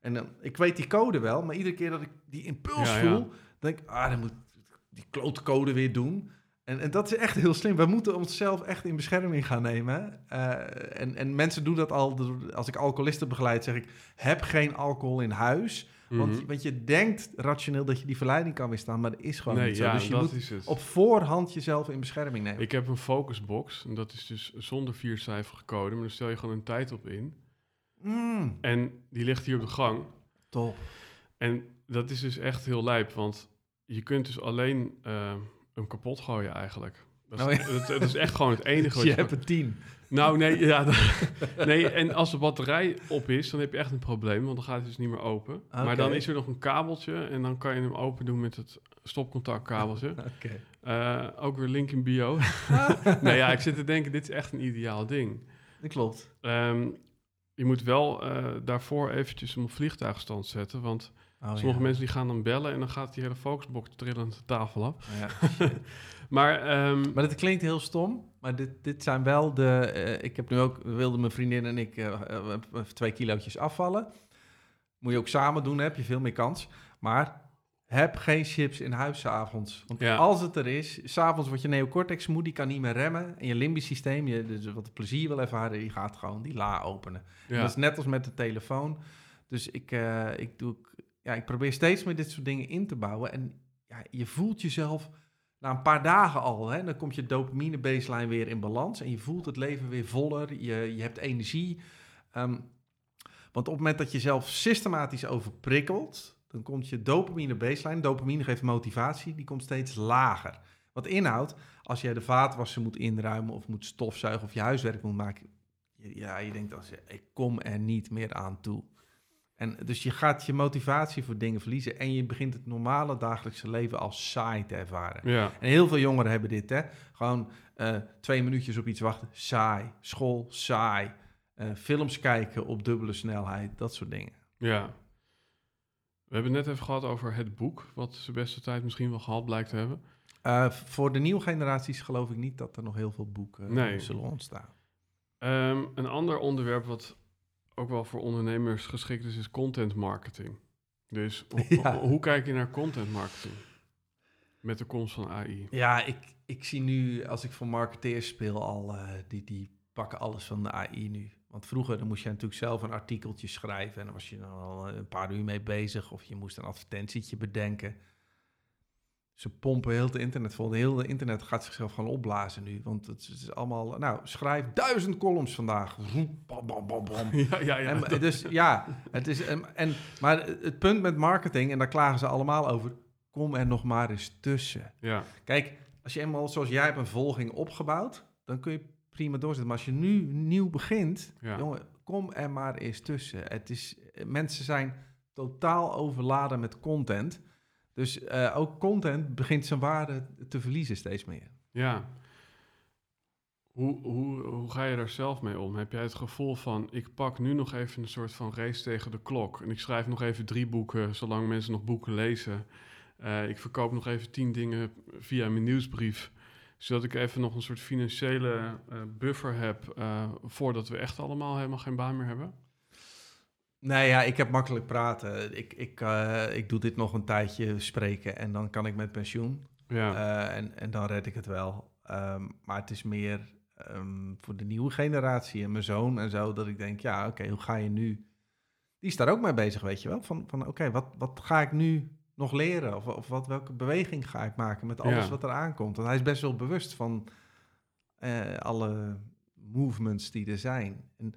En dan, ik weet die code wel, maar iedere keer dat ik die impuls Ja, ja. voel... denk ik, ah, dan moet ik die klote code weer doen. En, en dat is echt heel slim. We moeten onszelf echt in bescherming gaan nemen. Uh, en, en mensen doen dat al. Als ik alcoholisten begeleid, zeg ik: heb geen alcohol in huis. Want, Mhm. want je denkt rationeel dat je die verleiding kan weerstaan, maar dat is gewoon Nee, niet zo. ja, dus je dat moet op voorhand jezelf in bescherming nemen. Ik heb een focusbox. En dat is dus zonder viercijferige code. Maar daar stel je gewoon een tijd op in. Mm, En die ligt hier op de gang. top. En dat is dus echt heel lijp. Want je kunt dus alleen eh, hem kapot gooien eigenlijk. Dat is, Oh ja. dat, dat is echt gewoon het enige wat je je... hebt een tien. Nou, nee, ja, nee, en als de batterij op is, dan heb je echt een probleem, want dan gaat hij dus niet meer open. Maar dan is er nog een kabeltje en dan kan je hem open doen met het stopcontactkabeltje. Oké. Eh, ook weer link in bio. nee, ja, ik zit te denken, dit is echt een ideaal ding. Dat klopt. Ehm, je moet wel eh, daarvoor eventjes hem op vliegtuigstand zetten, want Oh, sommige ja. mensen die gaan dan bellen en dan gaat die hele focusbox trillend de tafel af. Ja, shit. Maar, ehm, Maar het klinkt heel stom, maar dit, dit zijn wel de... eh, ik heb nu ook, wilde mijn vriendin en ik eh, eh, twee kilootjes afvallen. Moet je ook samen doen, heb je veel meer kans. Maar heb geen chips in huis 's avonds. Want Ja. als het er is, s'avonds wordt je neocortex moe, die kan niet meer remmen. En je limbisch systeem, je, dus wat plezier wil ervaren, die gaat gewoon die la openen. En ja. Dat is net als met de telefoon. Dus ik, ik, doe, ja, ik probeer steeds meer dit soort dingen in te bouwen. En ja, je voelt jezelf na een paar dagen al. Hè, dan komt je dopamine baseline weer in balans. En je voelt het leven weer voller. Je, je hebt energie. Ehm, want op het moment dat je zelf systematisch overprikkelt... dan komt je dopamine baseline... dopamine geeft motivatie, die komt steeds lager. Wat inhoudt, als jij de vaatwasser moet inruimen... of moet stofzuigen of je huiswerk moet maken... ja, je denkt als ik kom er niet meer aan toe. En dus je gaat je motivatie voor dingen verliezen... en je begint het normale dagelijkse leven als saai te ervaren. ja. En heel veel jongeren hebben dit, hè. Gewoon eh, twee minuutjes op iets wachten, saai. School, saai. Eh, films kijken op dubbele snelheid, dat soort dingen. Ja. We hebben het net even gehad over het boek, wat zijn beste tijd misschien wel gehad blijkt te hebben. Eh, voor de nieuwe generaties geloof ik niet dat er nog heel veel boeken Nee. zullen ontstaan. Ehm, een ander onderwerp wat ook wel voor ondernemers geschikt is, is content marketing. Dus ho- Ja. ho- hoe kijk je naar content marketing? Met de komst van AI. Ja, ik, ik zie nu, als ik voor marketeers speel, al eh, die, die pakken alles van de AI nu. Want vroeger dan moest je natuurlijk zelf een artikeltje schrijven en dan was je dan al een paar uur mee bezig. Of je moest een advertentietje bedenken. Ze pompen heel het internet vol. Heel het internet gaat zichzelf gewoon opblazen nu. Want het is, het is allemaal, nou, schrijf duizend columns vandaag. Bam, bam, bam, bam. Ja, ja, ja. En, dat- dus ja, het is, en, en, maar het punt met marketing, en daar klagen ze allemaal over, kom er nog maar eens tussen. ja. Kijk, als je eenmaal zoals jij hebt een volging opgebouwd, dan kun je prima doorzetten. Maar als je nu nieuw begint, Ja. jongen, kom er maar eens tussen. Het is, mensen zijn totaal overladen met content. Dus eh, ook content begint zijn waarde te verliezen steeds meer. Ja. Hoe, hoe, hoe ga je daar zelf mee om? Heb jij het gevoel van, ik pak nu nog even een soort van race tegen de klok. En ik schrijf nog even drie boeken, zolang mensen nog boeken lezen. Eh, ik verkoop nog even tien dingen via mijn nieuwsbrief. Zodat ik even nog een soort financiële eh, buffer heb voordat we echt allemaal helemaal geen baan meer hebben. Nee, ja, ik heb makkelijk praten. Ik, ik, eh, ik doe dit nog een tijdje spreken en dan kan ik met pensioen. Ja, Eh, en, en dan red ik het wel. Ehm, maar het is meer ehm, voor de nieuwe generatie en mijn zoon en zo, dat ik denk, ja, oké, hoe ga je nu? Die is daar ook mee bezig, weet je wel. Van, van oké, wat, wat ga ik nu nog leren? Of, of wat, welke beweging ga ik maken met alles Ja. wat er aankomt? Want hij is best wel bewust van eh, alle movements die er zijn. En,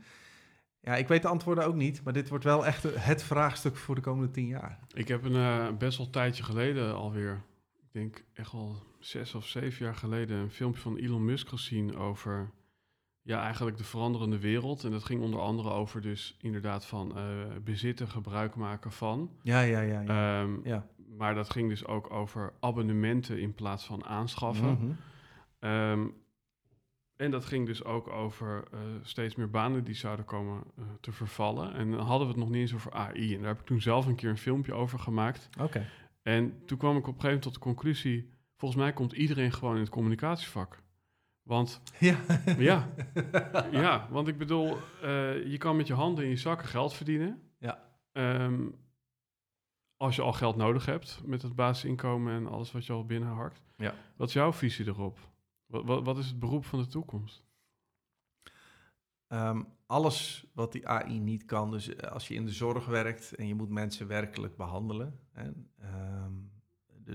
ja, ik weet de antwoorden ook niet, maar dit wordt wel echt het vraagstuk voor de komende tien jaar. ik heb een eh, best wel tijdje geleden alweer, ik denk echt al zes of zeven jaar geleden, een filmpje van Elon Musk gezien over ja, eigenlijk de veranderende wereld. En dat ging onder andere over dus inderdaad van eh, bezitten, gebruik maken van. Ja, ja, ja. ja. Ehm, ja. Maar dat ging dus ook over abonnementen in plaats van aanschaffen. Ehm, en dat ging dus ook over eh, steeds meer banen die zouden komen eh, te vervallen. En dan hadden we het nog niet eens over AI. En daar heb ik toen zelf een keer een filmpje over gemaakt. Oké. En toen kwam ik op een gegeven moment tot de conclusie... volgens mij komt iedereen gewoon in het communicatievak. Want Ja. ja, ja want ik bedoel, eh, je kan met je handen in je zakken geld verdienen. Ja. Ehm, als je al geld nodig hebt met het basisinkomen en alles wat je al binnenharkt. Ja. Wat is jouw visie erop? Wat, wat, wat is het beroep van de toekomst? Ehm, alles wat die AI niet kan, dus eh, als je in de zorg werkt en je moet mensen werkelijk behandelen, ehm,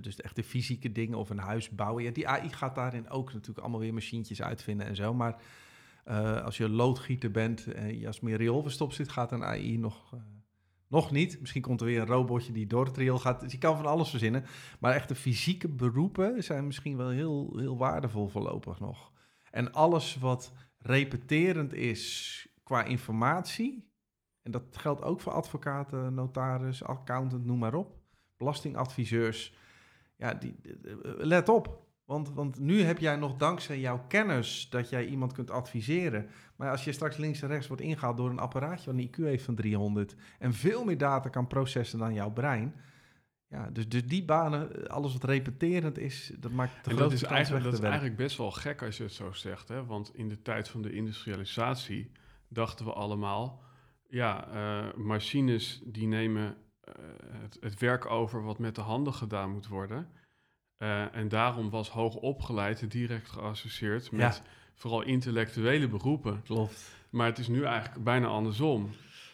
dus echt de fysieke dingen of een huis bouwen, ja, die AI gaat daarin ook natuurlijk allemaal weer machientjes uitvinden en zo, maar eh, als je loodgieter bent en je als meer zit, gaat een AI nog, eh, nog niet. Misschien komt er weer een robotje die door het riool gaat, dus je kan van alles verzinnen, maar echt de fysieke beroepen zijn misschien wel heel, heel waardevol voorlopig nog. En alles wat repeterend is qua informatie. En dat geldt ook voor advocaten, notaris, accountant, noem maar op. Belastingadviseurs. Ja, die, let op. Want, want nu heb jij nog dankzij jouw kennis dat jij iemand kunt adviseren. Maar als je straks links en rechts wordt ingehaald door een apparaatje wat een IQ heeft van 300 en veel meer data kan processen dan jouw brein. Ja, dus, dus die banen, alles wat repeterend is, dat maakt de En dat is, eigenlijk, dat is eigenlijk best wel gek als je het zo zegt. Hè? Want in de tijd van de industrialisatie dachten we allemaal... ja, eh, machines die nemen eh, het, het werk over wat met de handen gedaan moet worden. Eh, en daarom was hoog opgeleid direct geassocieerd met Ja. vooral intellectuele beroepen. Klopt. Maar het is nu eigenlijk bijna andersom.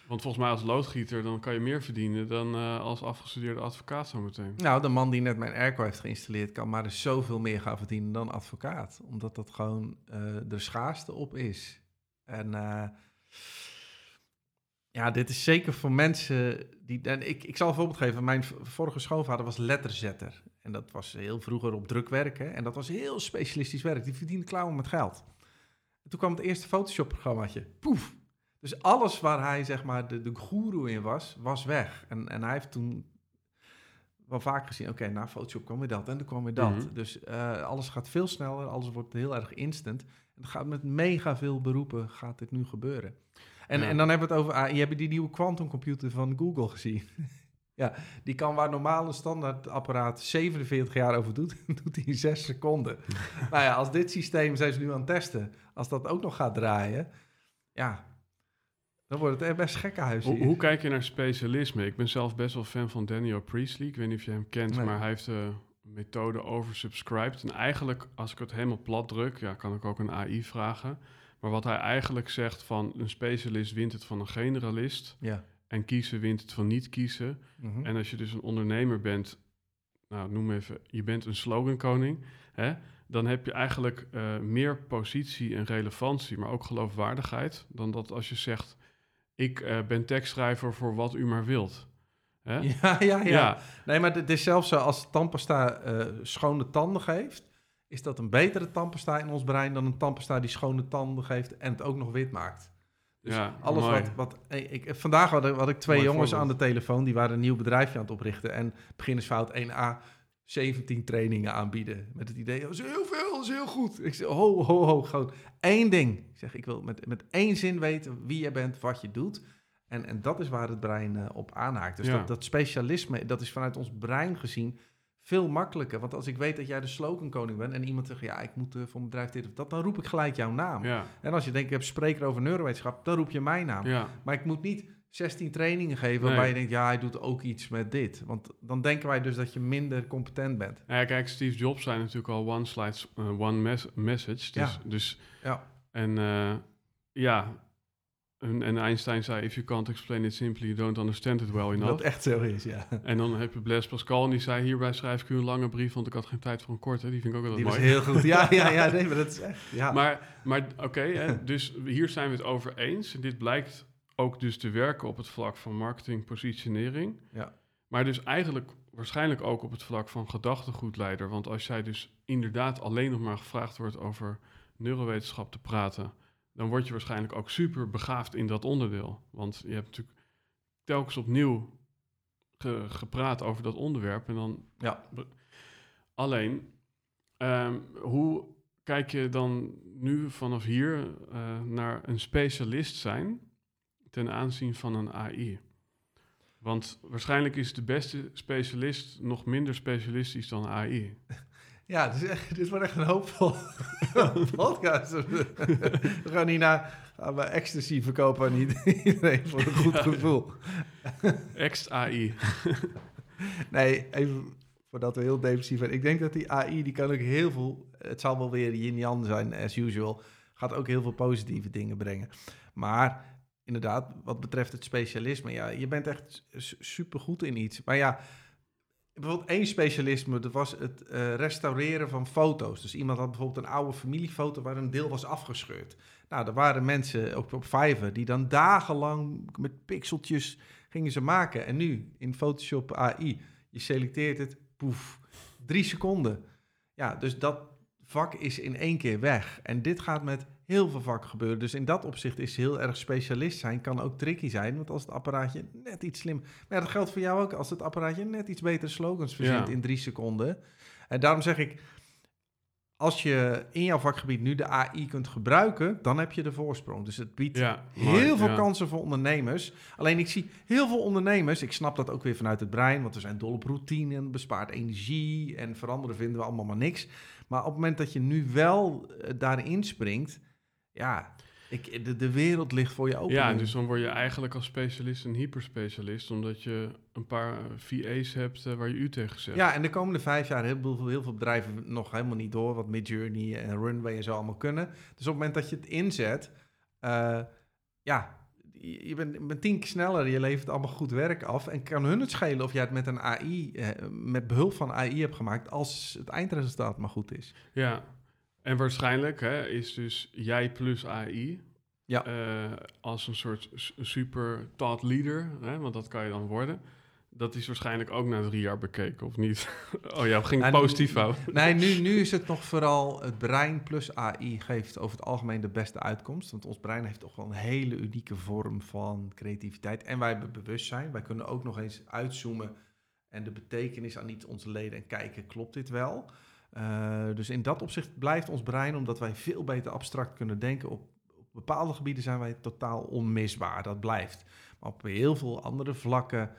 Want volgens mij als loodgieter dan kan je meer verdienen dan eh, als afgestudeerde advocaat zometeen. Nou, de man die net mijn airco heeft geïnstalleerd, kan maar dus zoveel meer gaan verdienen dan advocaat. Omdat dat gewoon eh, de schaarste op is. En ja, dit is zeker voor mensen die. En ik, ik zal een voorbeeld geven. Mijn vorige schoonvader was letterzetter. En dat was heel vroeger op drukwerk. Hè? En dat was heel specialistisch werk. Die verdiende klauwen met geld. En toen kwam het eerste Photoshop-programmaatje. Poef! Dus alles waar hij zeg maar de, de goeroe in was, was weg. En, en hij heeft toen wel vaak gezien, oké, na Photoshop kwam weer dat en dan kwam weer dat. Mhm. Dus eh, alles gaat veel sneller, alles wordt heel erg instant. En het gaat met mega veel beroepen gaat dit nu gebeuren. En, Ja. en dan hebben we het over AI. Je die nieuwe quantumcomputer van Google gezien? ja, die kan waar normaal een standaard apparaat 47 jaar over doet, doet hij in 6 seconden. nou ja, als dit systeem zijn ze nu aan het testen, als dat ook nog gaat draaien, ja, dan wordt het best gekkenhuis Hoe, hoe kijk je naar specialisme? Ik ben zelf best wel fan van Daniel Priestley. Ik weet niet of je hem kent, Nee. maar hij heeft de methode oversubscribed. En eigenlijk, als ik het helemaal plat druk, ja, kan ik ook een AI vragen. Maar wat hij eigenlijk zegt van een specialist wint het van een generalist. Ja. En kiezen wint het van niet kiezen. Mhm. En als je dus een ondernemer bent, nou noem even, je bent een slogankoning, hè, dan heb je eigenlijk eh, meer positie en relevantie, maar ook geloofwaardigheid, dan dat als je zegt, ik eh, ben tekstschrijver voor wat u maar wilt. Hè? Ja, ja, ja, Ja. Nee, maar het is zelfs zo, als tandpasta eh, schone tanden geeft, is dat een betere tandpasta in ons brein dan een tandpasta die schone tanden geeft en het ook nog wit maakt. Dus Ja, alles mooi. wat... wat ik, vandaag had ik, had ik twee Mooi jongens voorbeeld. aan de telefoon, die waren een nieuw bedrijfje aan het oprichten. En beginnersfout 1A, 17 trainingen aanbieden. Met het idee, dat is heel veel, dat is heel goed. Ik zeg, ho, ho, ho, gewoon één ding. Ik zeg, ik wil met, met één zin weten wie je bent, wat je doet. En, en dat is waar het brein eh, op aanhaakt. Dus Ja. dat, dat specialisme, dat is vanuit ons brein gezien veel makkelijker. Want als ik weet dat jij de slogankoning bent en iemand zegt, ja, ik moet eh, voor mijn bedrijf dit of dat, dan roep ik gelijk jouw naam. Ja, En als je denkt, ik heb spreker over neurowetenschap, dan roep je mijn naam. ja, Maar ik moet niet 16 trainingen geven waarbij Nee. je denkt, ja, hij doet ook iets met dit. Want dan denken wij dus dat je minder competent bent. Ja, kijk, Steve Jobs zei natuurlijk al one slide, eh, one mes- message. Dus, Ja. dus Ja. en eh, ja, en, en Einstein zei, if you can't explain it simply, you don't understand it well enough. Dat echt zo is, ja. En dan heb je Blaise Pascal en die zei... hierbij schrijf ik u een lange brief, want ik had geen tijd voor een korte. Die vind ik ook altijd Die was mooi. heel goed. Ja, ja, ja, nee, maar dat is echt, ja. Maar, maar oké, dus hier zijn we het over eens. En dit blijkt ook dus te werken op het vlak van marketing, positionering. Ja. Maar dus eigenlijk waarschijnlijk ook op het vlak van gedachtegoedleider. Want als jij dus inderdaad alleen nog maar gevraagd wordt over neurowetenschap te praten... dan word je waarschijnlijk ook super begaafd in dat onderdeel. Want je hebt natuurlijk telkens opnieuw ge- gepraat over dat onderwerp. En dan Ja. Alleen, ehm, hoe kijk je dan nu vanaf hier eh, naar een specialist zijn ten aanzien van een AI? Want waarschijnlijk is de beste specialist nog minder specialistisch dan AI. Ja, dit, is echt, dit wordt echt een hoopvol podcast. We gaan niet naar gaan we ecstasy verkopen aan iedereen voor een goed Ja. gevoel. Ext AI. nee, even voordat we heel depressief zijn. Ik denk dat die AI, die kan ook heel veel... Het zal wel weer yin-yang zijn, as usual. Gaat ook heel veel positieve dingen brengen. Maar inderdaad, wat betreft het specialisme... Ja, je bent echt supergoed in iets. Maar ja, bijvoorbeeld één specialisme, dat was het uh, restaureren van foto's. Dus iemand had bijvoorbeeld een oude familiefoto waar een deel was afgescheurd. Nou, er waren mensen ook op Fiverr die dan dagenlang met pixeltjes gingen ze maken. En nu in Photoshop AI, je selecteert het, poef, drie seconden. Ja, dus dat vak is in één keer weg. En dit gaat met heel veel vakken gebeuren. Dus in dat opzicht is heel erg specialist zijn, kan ook tricky zijn. Want als het apparaatje net iets slim... Maar ja, dat geldt voor jou ook. Als het apparaatje net iets betere slogans verzint in drie seconden. En daarom zeg ik, als je in jouw vakgebied nu de AI kunt gebruiken, dan heb je de voorsprong. Dus het biedt heel veel kansen voor ondernemers. Alleen ik zie heel veel ondernemers, ik snap dat ook weer vanuit het brein, want we zijn dol op routine en bespaart energie en veranderen vinden we allemaal maar niks. Maar op het moment dat je nu wel uh, daarin springt, ja, ik, de, de wereld ligt voor je open. Ja, dus dan word je eigenlijk als specialist een hyperspecialist, omdat je een paar VA's hebt uh, waar je u tegen zegt. Ja, en de komende vijf jaar heel veel, heel veel bedrijven nog helemaal niet door wat Midjourney en Runway en zo allemaal kunnen. Dus op het moment dat je het inzet, uh, ja, je bent, bent tien keer sneller, je levert allemaal goed werk af. En kan hun het schelen of jij het met een AI, eh, met behulp van AI hebt gemaakt, als het eindresultaat maar goed is. Ja, en waarschijnlijk hè, is dus jij plus AI ja. Uh, als een soort super thought leader, hè, want dat kan je dan worden. Dat is waarschijnlijk ook na drie jaar bekeken, of niet? oh ja, ging nou, positief fout. Nee, nu, nu is het nog vooral het brein plus AI geeft over het algemeen de beste uitkomst. Want ons brein heeft toch wel een hele unieke vorm van creativiteit. En wij hebben bewustzijn. Wij kunnen ook nog eens uitzoomen en de betekenis aan iets onze leden en kijken, klopt dit wel? Uh, dus in dat opzicht blijft ons brein, omdat wij veel beter abstract kunnen denken, op, op bepaalde gebieden zijn wij totaal onmisbaar. Dat blijft. Maar op heel veel andere vlakken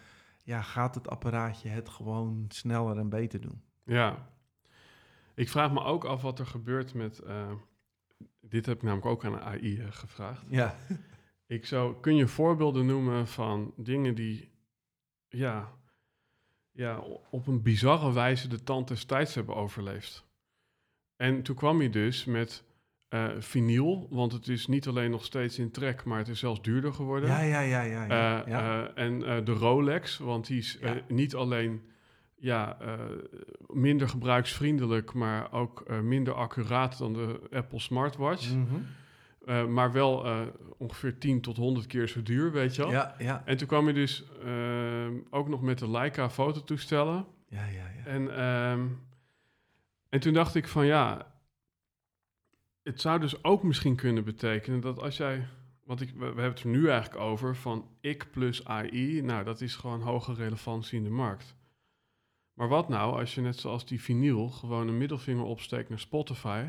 ja, gaat het apparaatje het gewoon sneller en beter doen. Ja, ik vraag me ook af wat er gebeurt met. Uh, dit heb ik namelijk ook aan de AI uh, gevraagd. Ja. Ik zou, kun je voorbeelden noemen van dingen die ja, ja, op een bizarre wijze de tand des tijds hebben overleefd? En toen kwam je dus met uh, vinyl, want het is niet alleen nog steeds in trek, maar het is zelfs duurder geworden. Ja, ja, ja. ja, ja. Uh, uh, en de Rolex, want die is niet alleen ja, minder gebruiksvriendelijk, maar ook minder accuraat dan de Apple Smartwatch. Mm -hmm. Maar wel ongeveer 10 tot 100 keer zo duur, weet je wel. Ja, ja. En toen kwam je dus ook nog met de Leica fototoestellen. Ja, ja, ja. En, um, en toen dacht ik van ja, het zou dus ook misschien kunnen betekenen dat als jij. Want ik, we, hebben het er nu eigenlijk over van ik plus AI. Nou, dat is gewoon hoge relevantie in de markt. Maar wat nou als je net zoals die vinyl gewoon een middelvinger opsteekt naar Spotify.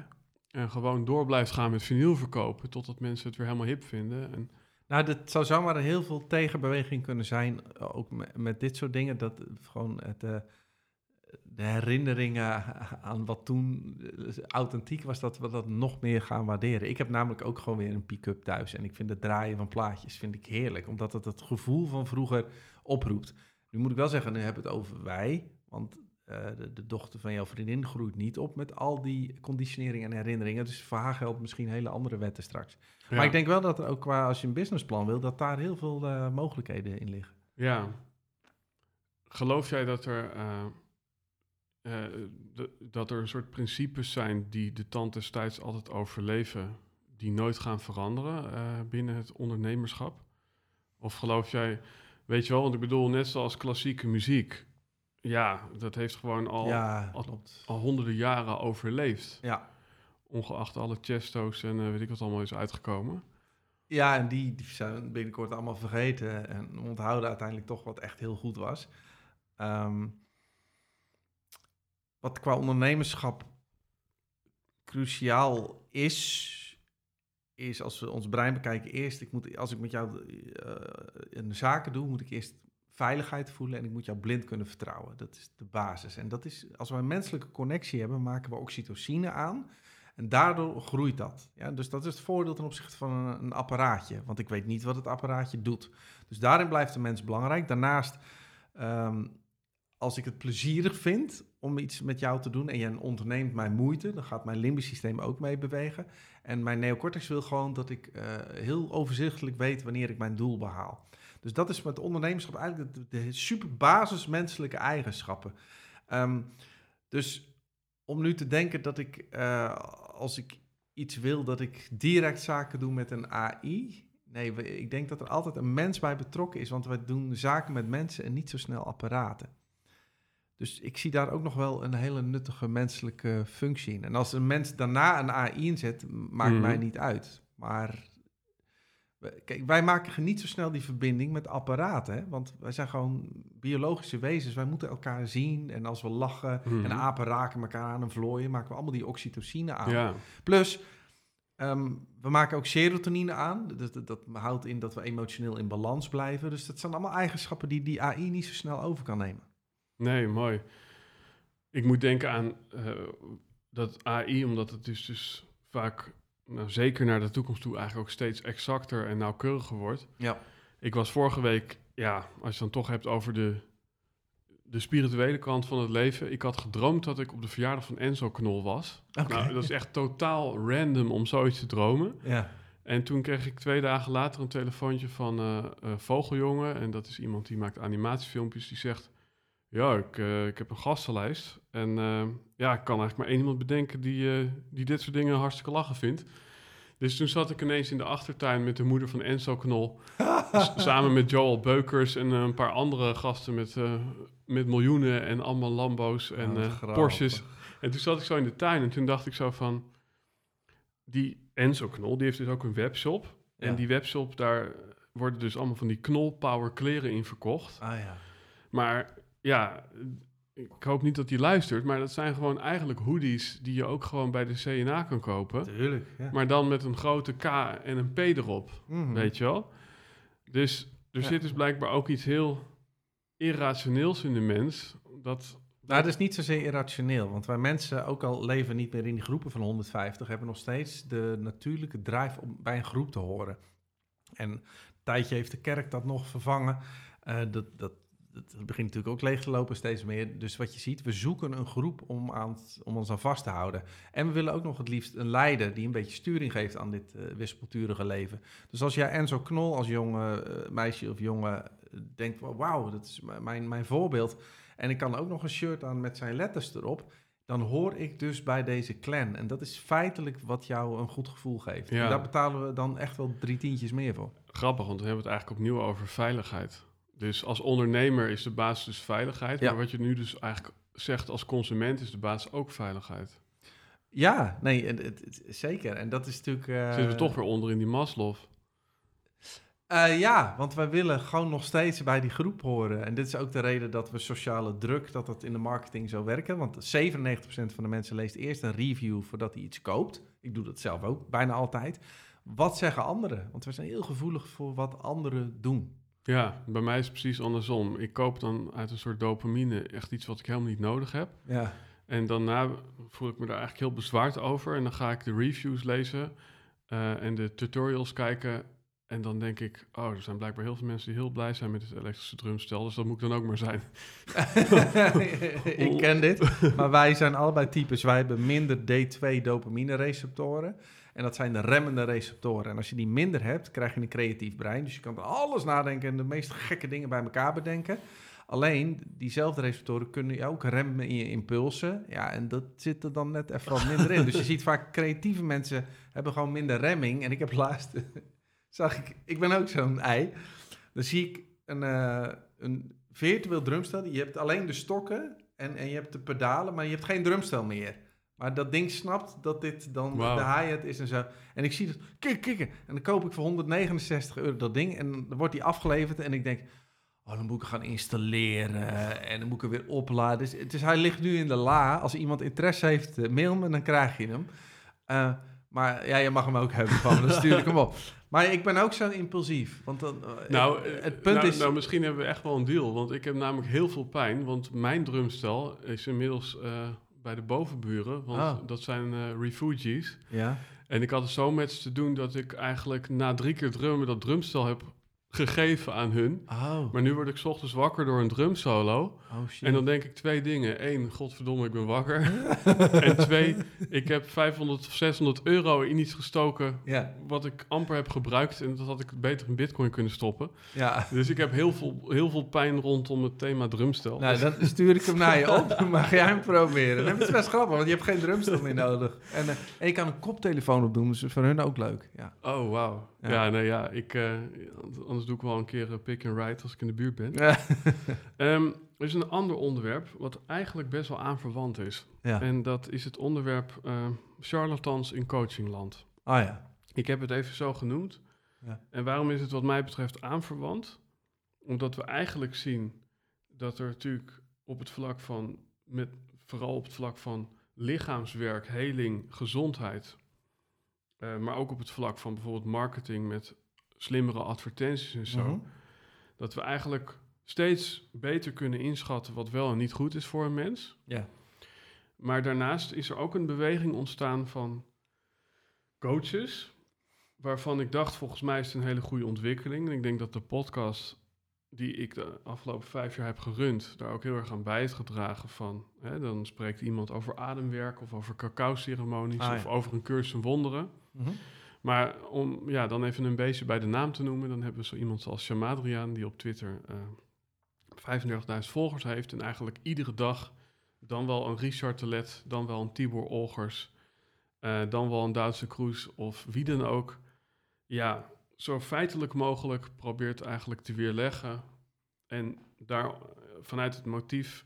En gewoon door blijft gaan met vinyl verkopen totdat mensen het weer helemaal hip vinden. En nou, dat zou zomaar heel veel tegenbeweging kunnen zijn, ook met, dit soort dingen. Dat gewoon het, uh, de herinneringen aan wat toen eh, authentiek was, dat we dat nog meer gaan waarderen. Ik heb namelijk ook gewoon weer een pick-up thuis. En ik vind het draaien van plaatjes vind ik heerlijk, omdat het het gevoel van vroeger oproept. Nu moet ik wel zeggen, nu hebben we het over wij. Want de, de, dochter van jouw vriendin groeit niet op met al die conditionering en herinneringen. Dus voor haar geldt misschien hele andere wetten straks. Ja. Maar ik denk wel dat er ook qua, als je een businessplan wil, dat daar heel veel uh, mogelijkheden in liggen. Ja. Geloof jij dat er uh, uh, de, dat er een soort principes zijn die de tand destijds altijd overleven, die nooit gaan veranderen binnen het ondernemerschap? Of geloof jij, weet je wel, want ik bedoel, net zoals klassieke muziek, ja, dat heeft gewoon al, ja, al, al, honderden jaren overleefd. Ja. Ongeacht alle chesto's en uh, weet ik wat allemaal is uitgekomen. Ja, en die, die zijn binnenkort allemaal vergeten en onthouden uiteindelijk toch wat echt heel goed was. Um, wat qua ondernemerschap cruciaal is, is als we ons brein bekijken, eerst, ik moet, als ik met jou uh, een zaken doe, moet ik eerst veiligheid voelen en ik moet jou blind kunnen vertrouwen. Dat is de basis. En dat is, als we een menselijke connectie hebben, maken we oxytocine aan. En daardoor groeit dat. Ja, dus dat is het voordeel ten opzichte van een, een apparaatje. Want ik weet niet wat het apparaatje doet. Dus daarin blijft de mens belangrijk. Daarnaast um, als ik het plezierig vind om iets met jou te doen en je onderneemt mijn moeite, dan gaat mijn limbisch systeem ook mee bewegen. En mijn neocortex wil gewoon dat ik eh, heel overzichtelijk weet wanneer ik mijn doel behaal. Dus dat is met ondernemerschap eigenlijk de, de super basismenselijke eigenschappen. Ehm, dus om nu te denken dat ik, uh, als ik iets wil, dat ik direct zaken doe met een AI. Nee, ik denk dat er altijd een mens bij betrokken is, want wij doen zaken met mensen en niet zo snel apparaten. Dus ik zie daar ook nog wel een hele nuttige menselijke functie in. En als een mens daarna een AI inzet, maakt mij mhm. niet uit. Maar kijk, wij maken niet zo snel die verbinding met apparaten. Hè? Want wij zijn gewoon biologische wezens. Wij moeten elkaar zien. En als we lachen en mhm. apen raken elkaar aan en vlooien, maken we allemaal die oxytocine aan. Ja. Plus, ehm, we maken ook serotonine aan. Dat, dat, dat, houdt in dat we emotioneel in balans blijven. Dus dat zijn allemaal eigenschappen die die AI niet zo snel over kan nemen. Nee, mooi. Ik moet denken aan uh, dat AI, omdat het dus, dus vaak, nou, zeker naar de toekomst toe, eigenlijk ook steeds exacter en nauwkeuriger wordt. Ja. Ik was vorige week, ja, als je dan toch hebt over de, de spirituele kant van het leven. Ik had gedroomd dat ik op de verjaardag van Enzo Knol was. Okay. Nou, dat is echt totaal random om zoiets te dromen. Ja. En toen kreeg ik twee dagen later een telefoontje van uh, Vogeljongen. En dat is iemand die maakt animatiefilmpjes. Die zegt, ja, ik, uh, ik heb een gastenlijst. En uh, ja, ik kan eigenlijk maar één iemand bedenken die, uh, die dit soort dingen hartstikke lachen vindt. Dus toen zat ik ineens in de achtertuin met de moeder van Enzo Knol. samen met Joel Beukers en een paar andere gasten met, met miljoenen en allemaal Lambo's en Porsches. En toen zat ik zo in de tuin en toen dacht ik zo van... Die Enzo Knol, die heeft dus ook een webshop. Ja. En die webshop, daar worden dus allemaal van die Knol Power kleren in verkocht. Ah ja. Maar ja, ik hoop niet dat hij luistert, maar dat zijn gewoon eigenlijk hoodies die je ook gewoon bij de CNA kan kopen. Tuurlijk, ja. Maar dan met een grote K en een P erop, mhm. weet je wel. Dus er zit dus blijkbaar ook iets heel irrationeels in de mens. Dat, nou, dat is niet zozeer irrationeel, want wij mensen, ook al leven niet meer in die groepen van 150, hebben nog steeds de natuurlijke drive om bij een groep te horen. En een tijdje heeft de kerk dat nog vervangen. Uh, dat, dat het begint natuurlijk ook leeg te lopen steeds meer. Dus wat je ziet, we zoeken een groep om, aan om ons aan vast te houden. En we willen ook nog het liefst een leider die een beetje sturing geeft aan dit uh, wispelturige leven. Dus als jij Enzo Knol als jonge uh, meisje of jongen uh, denkt, wauw, dat is mijn, mijn voorbeeld. En ik kan ook nog een shirt aan met zijn letters erop. Dan hoor ik dus bij deze clan. En dat is feitelijk wat jou een goed gevoel geeft. Ja. En daar betalen we dan echt wel drie tientjes meer voor. Grappig, want we hebben het eigenlijk opnieuw over veiligheid. Dus als ondernemer is de basis dus veiligheid. Maar wat je nu dus eigenlijk zegt als consument is de basis ook veiligheid. Ja, nee, het, het, zeker. En dat is natuurlijk... Uh... Zitten we toch weer onder in die Maslow. Uh, ja, want wij willen gewoon nog steeds bij die groep horen. En dit is ook de reden dat we sociale druk, dat dat in de marketing zou werken. Want 97% van de mensen leest eerst een review voordat hij iets koopt. Ik doe dat zelf ook, bijna altijd. Wat zeggen anderen? Want we zijn heel gevoelig voor wat anderen doen. Ja, bij mij is het precies andersom. Ik koop dan uit een soort dopamine echt iets wat ik helemaal niet nodig heb. Ja. En daarna voel ik me daar eigenlijk heel bezwaard over. En dan ga ik de reviews lezen uh, en de tutorials kijken. En dan denk ik, oh, er zijn blijkbaar heel veel mensen die heel blij zijn met het elektrische drumstel. Dus dat moet ik dan ook maar zijn. ik ken dit. Maar wij zijn allebei types. Wij hebben minder D2 dopamine receptoren. En dat zijn de remmende receptoren. En als je die minder hebt, krijg je een creatief brein. Dus je kan alles nadenken en de meest gekke dingen bij elkaar bedenken. Alleen, diezelfde receptoren kunnen je ook remmen in je impulsen. Ja, en dat zit er dan net even wat minder in. Dus je ziet vaak creatieve mensen hebben gewoon minder remming. En ik heb laatst, zag ik, ik ben ook zo'n ei. Dan zie ik een, uh, een virtueel drumstel. Je hebt alleen de stokken en, en je hebt de pedalen, maar je hebt geen drumstel meer. Maar dat ding snapt dat dit dan de hi-hat is en zo. En ik zie dat, kijk, kijk. En dan koop ik voor 169 euro dat ding. En dan wordt die afgeleverd en ik denk... Oh, dan moet ik gaan installeren en dan moet ik hem weer opladen. Dus, dus hij ligt nu in de la. Als iemand interesse heeft, uh, mail me, dan krijg je hem. Uh, maar ja, je mag hem ook hebben van dan stuur ik hem op. Maar ik ben ook zo impulsief. Want dan, uh, nou, het punt nou, is... Nou, misschien hebben we echt wel een deal. Want ik heb namelijk heel veel pijn. Want mijn drumstel is inmiddels bij de bovenburen, want oh. dat zijn uh, refugees. Ja. En ik had het zo met ze te doen dat ik eigenlijk na drie keer drummen dat drumstel heb gegeven aan hun. Oh, Maar nu word ik 's ochtends wakker door een drumsolo. oh shit. En dan denk ik twee dingen. Eén, godverdomme, ik ben wakker. en twee, ik heb 500 of 600 euro in iets gestoken ja, wat ik amper heb gebruikt. En dat had ik beter in bitcoin kunnen stoppen. ja. Dus ik heb heel veel, heel veel pijn rondom het thema drumstel. Nou, dan stuur ik hem naar je op. Maar ga jij hem proberen. Dat is best grappig, want je hebt geen drumstel meer nodig. En, en je kan een koptelefoon op doen, dus voor hun ook leuk. Ja. Oh, wauw. Ja. Ja, nee, ja. Ik, eh, anders doe ik wel een keer eh, pick and ride als ik in de buurt ben. Ja. Ehm, er is een ander onderwerp wat eigenlijk best wel aanverwant is. ja. En dat is het onderwerp eh, charlatans in coachingland. Oh ja. Ik heb het even zo genoemd. Ja. En waarom is het wat mij betreft aanverwant? Omdat we eigenlijk zien dat er natuurlijk op het vlak van, met, vooral op het vlak van lichaamswerk, heling, gezondheid, eh, maar ook op het vlak van bijvoorbeeld marketing met slimmere advertenties en zo, Mhm. dat we eigenlijk steeds beter kunnen inschatten wat wel en niet goed is voor een mens. Ja. Maar daarnaast is er ook een beweging ontstaan van coaches, waarvan ik dacht, volgens mij is het een hele goede ontwikkeling. En ik denk dat de podcast die ik de afgelopen vijf jaar heb gerund, daar ook heel erg aan bij is gedragen van. Hè, dan spreekt iemand over ademwerk of over cacao-ceremonies Ah, ja. of over een cursus in Mhm. Maar om ja, dan even een beetje bij de naam te noemen, dan hebben we zo iemand zoals Shamadriaan, die op Twitter eh 35.000 volgers heeft en eigenlijk iedere dag dan wel een Richard Telet, dan wel een Tibor Olgers, eh, dan wel een Duitse Kroes of wie dan ook, ja, zo feitelijk mogelijk probeert eigenlijk te weerleggen. En daar eh, vanuit het motief,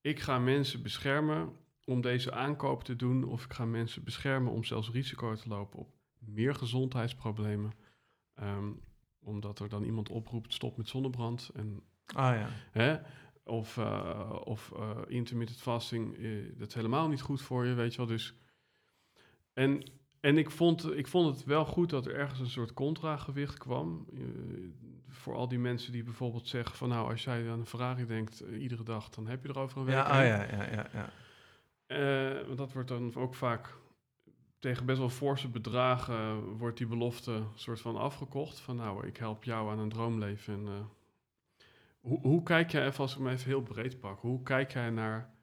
ik ga mensen beschermen om deze aankoop te doen, of ik ga mensen beschermen om zelfs risico te lopen op meer gezondheidsproblemen. Ehm, omdat er dan iemand oproept, stop met zonnebrand. En, Ah ja. hè, of eh, of eh, intermittent fasting, eh, dat is helemaal niet goed voor je, weet je wel. Dus, en en ik, vond, ik vond het wel goed dat er ergens een soort contragewicht kwam. eh, voor al die mensen die bijvoorbeeld zeggen van... nou, als jij aan een Ferrari denkt eh, iedere dag... dan heb je er over een week Ja, oh ja, ja, ja, ja. Eh, want dat wordt dan ook vaak tegen best wel forse bedragen wordt die belofte soort van afgekocht. Van nou, ik help jou aan een droomleven. En, eh, hoe, hoe kijk jij, even als ik me even heel breed pak, hoe kijk jij naar,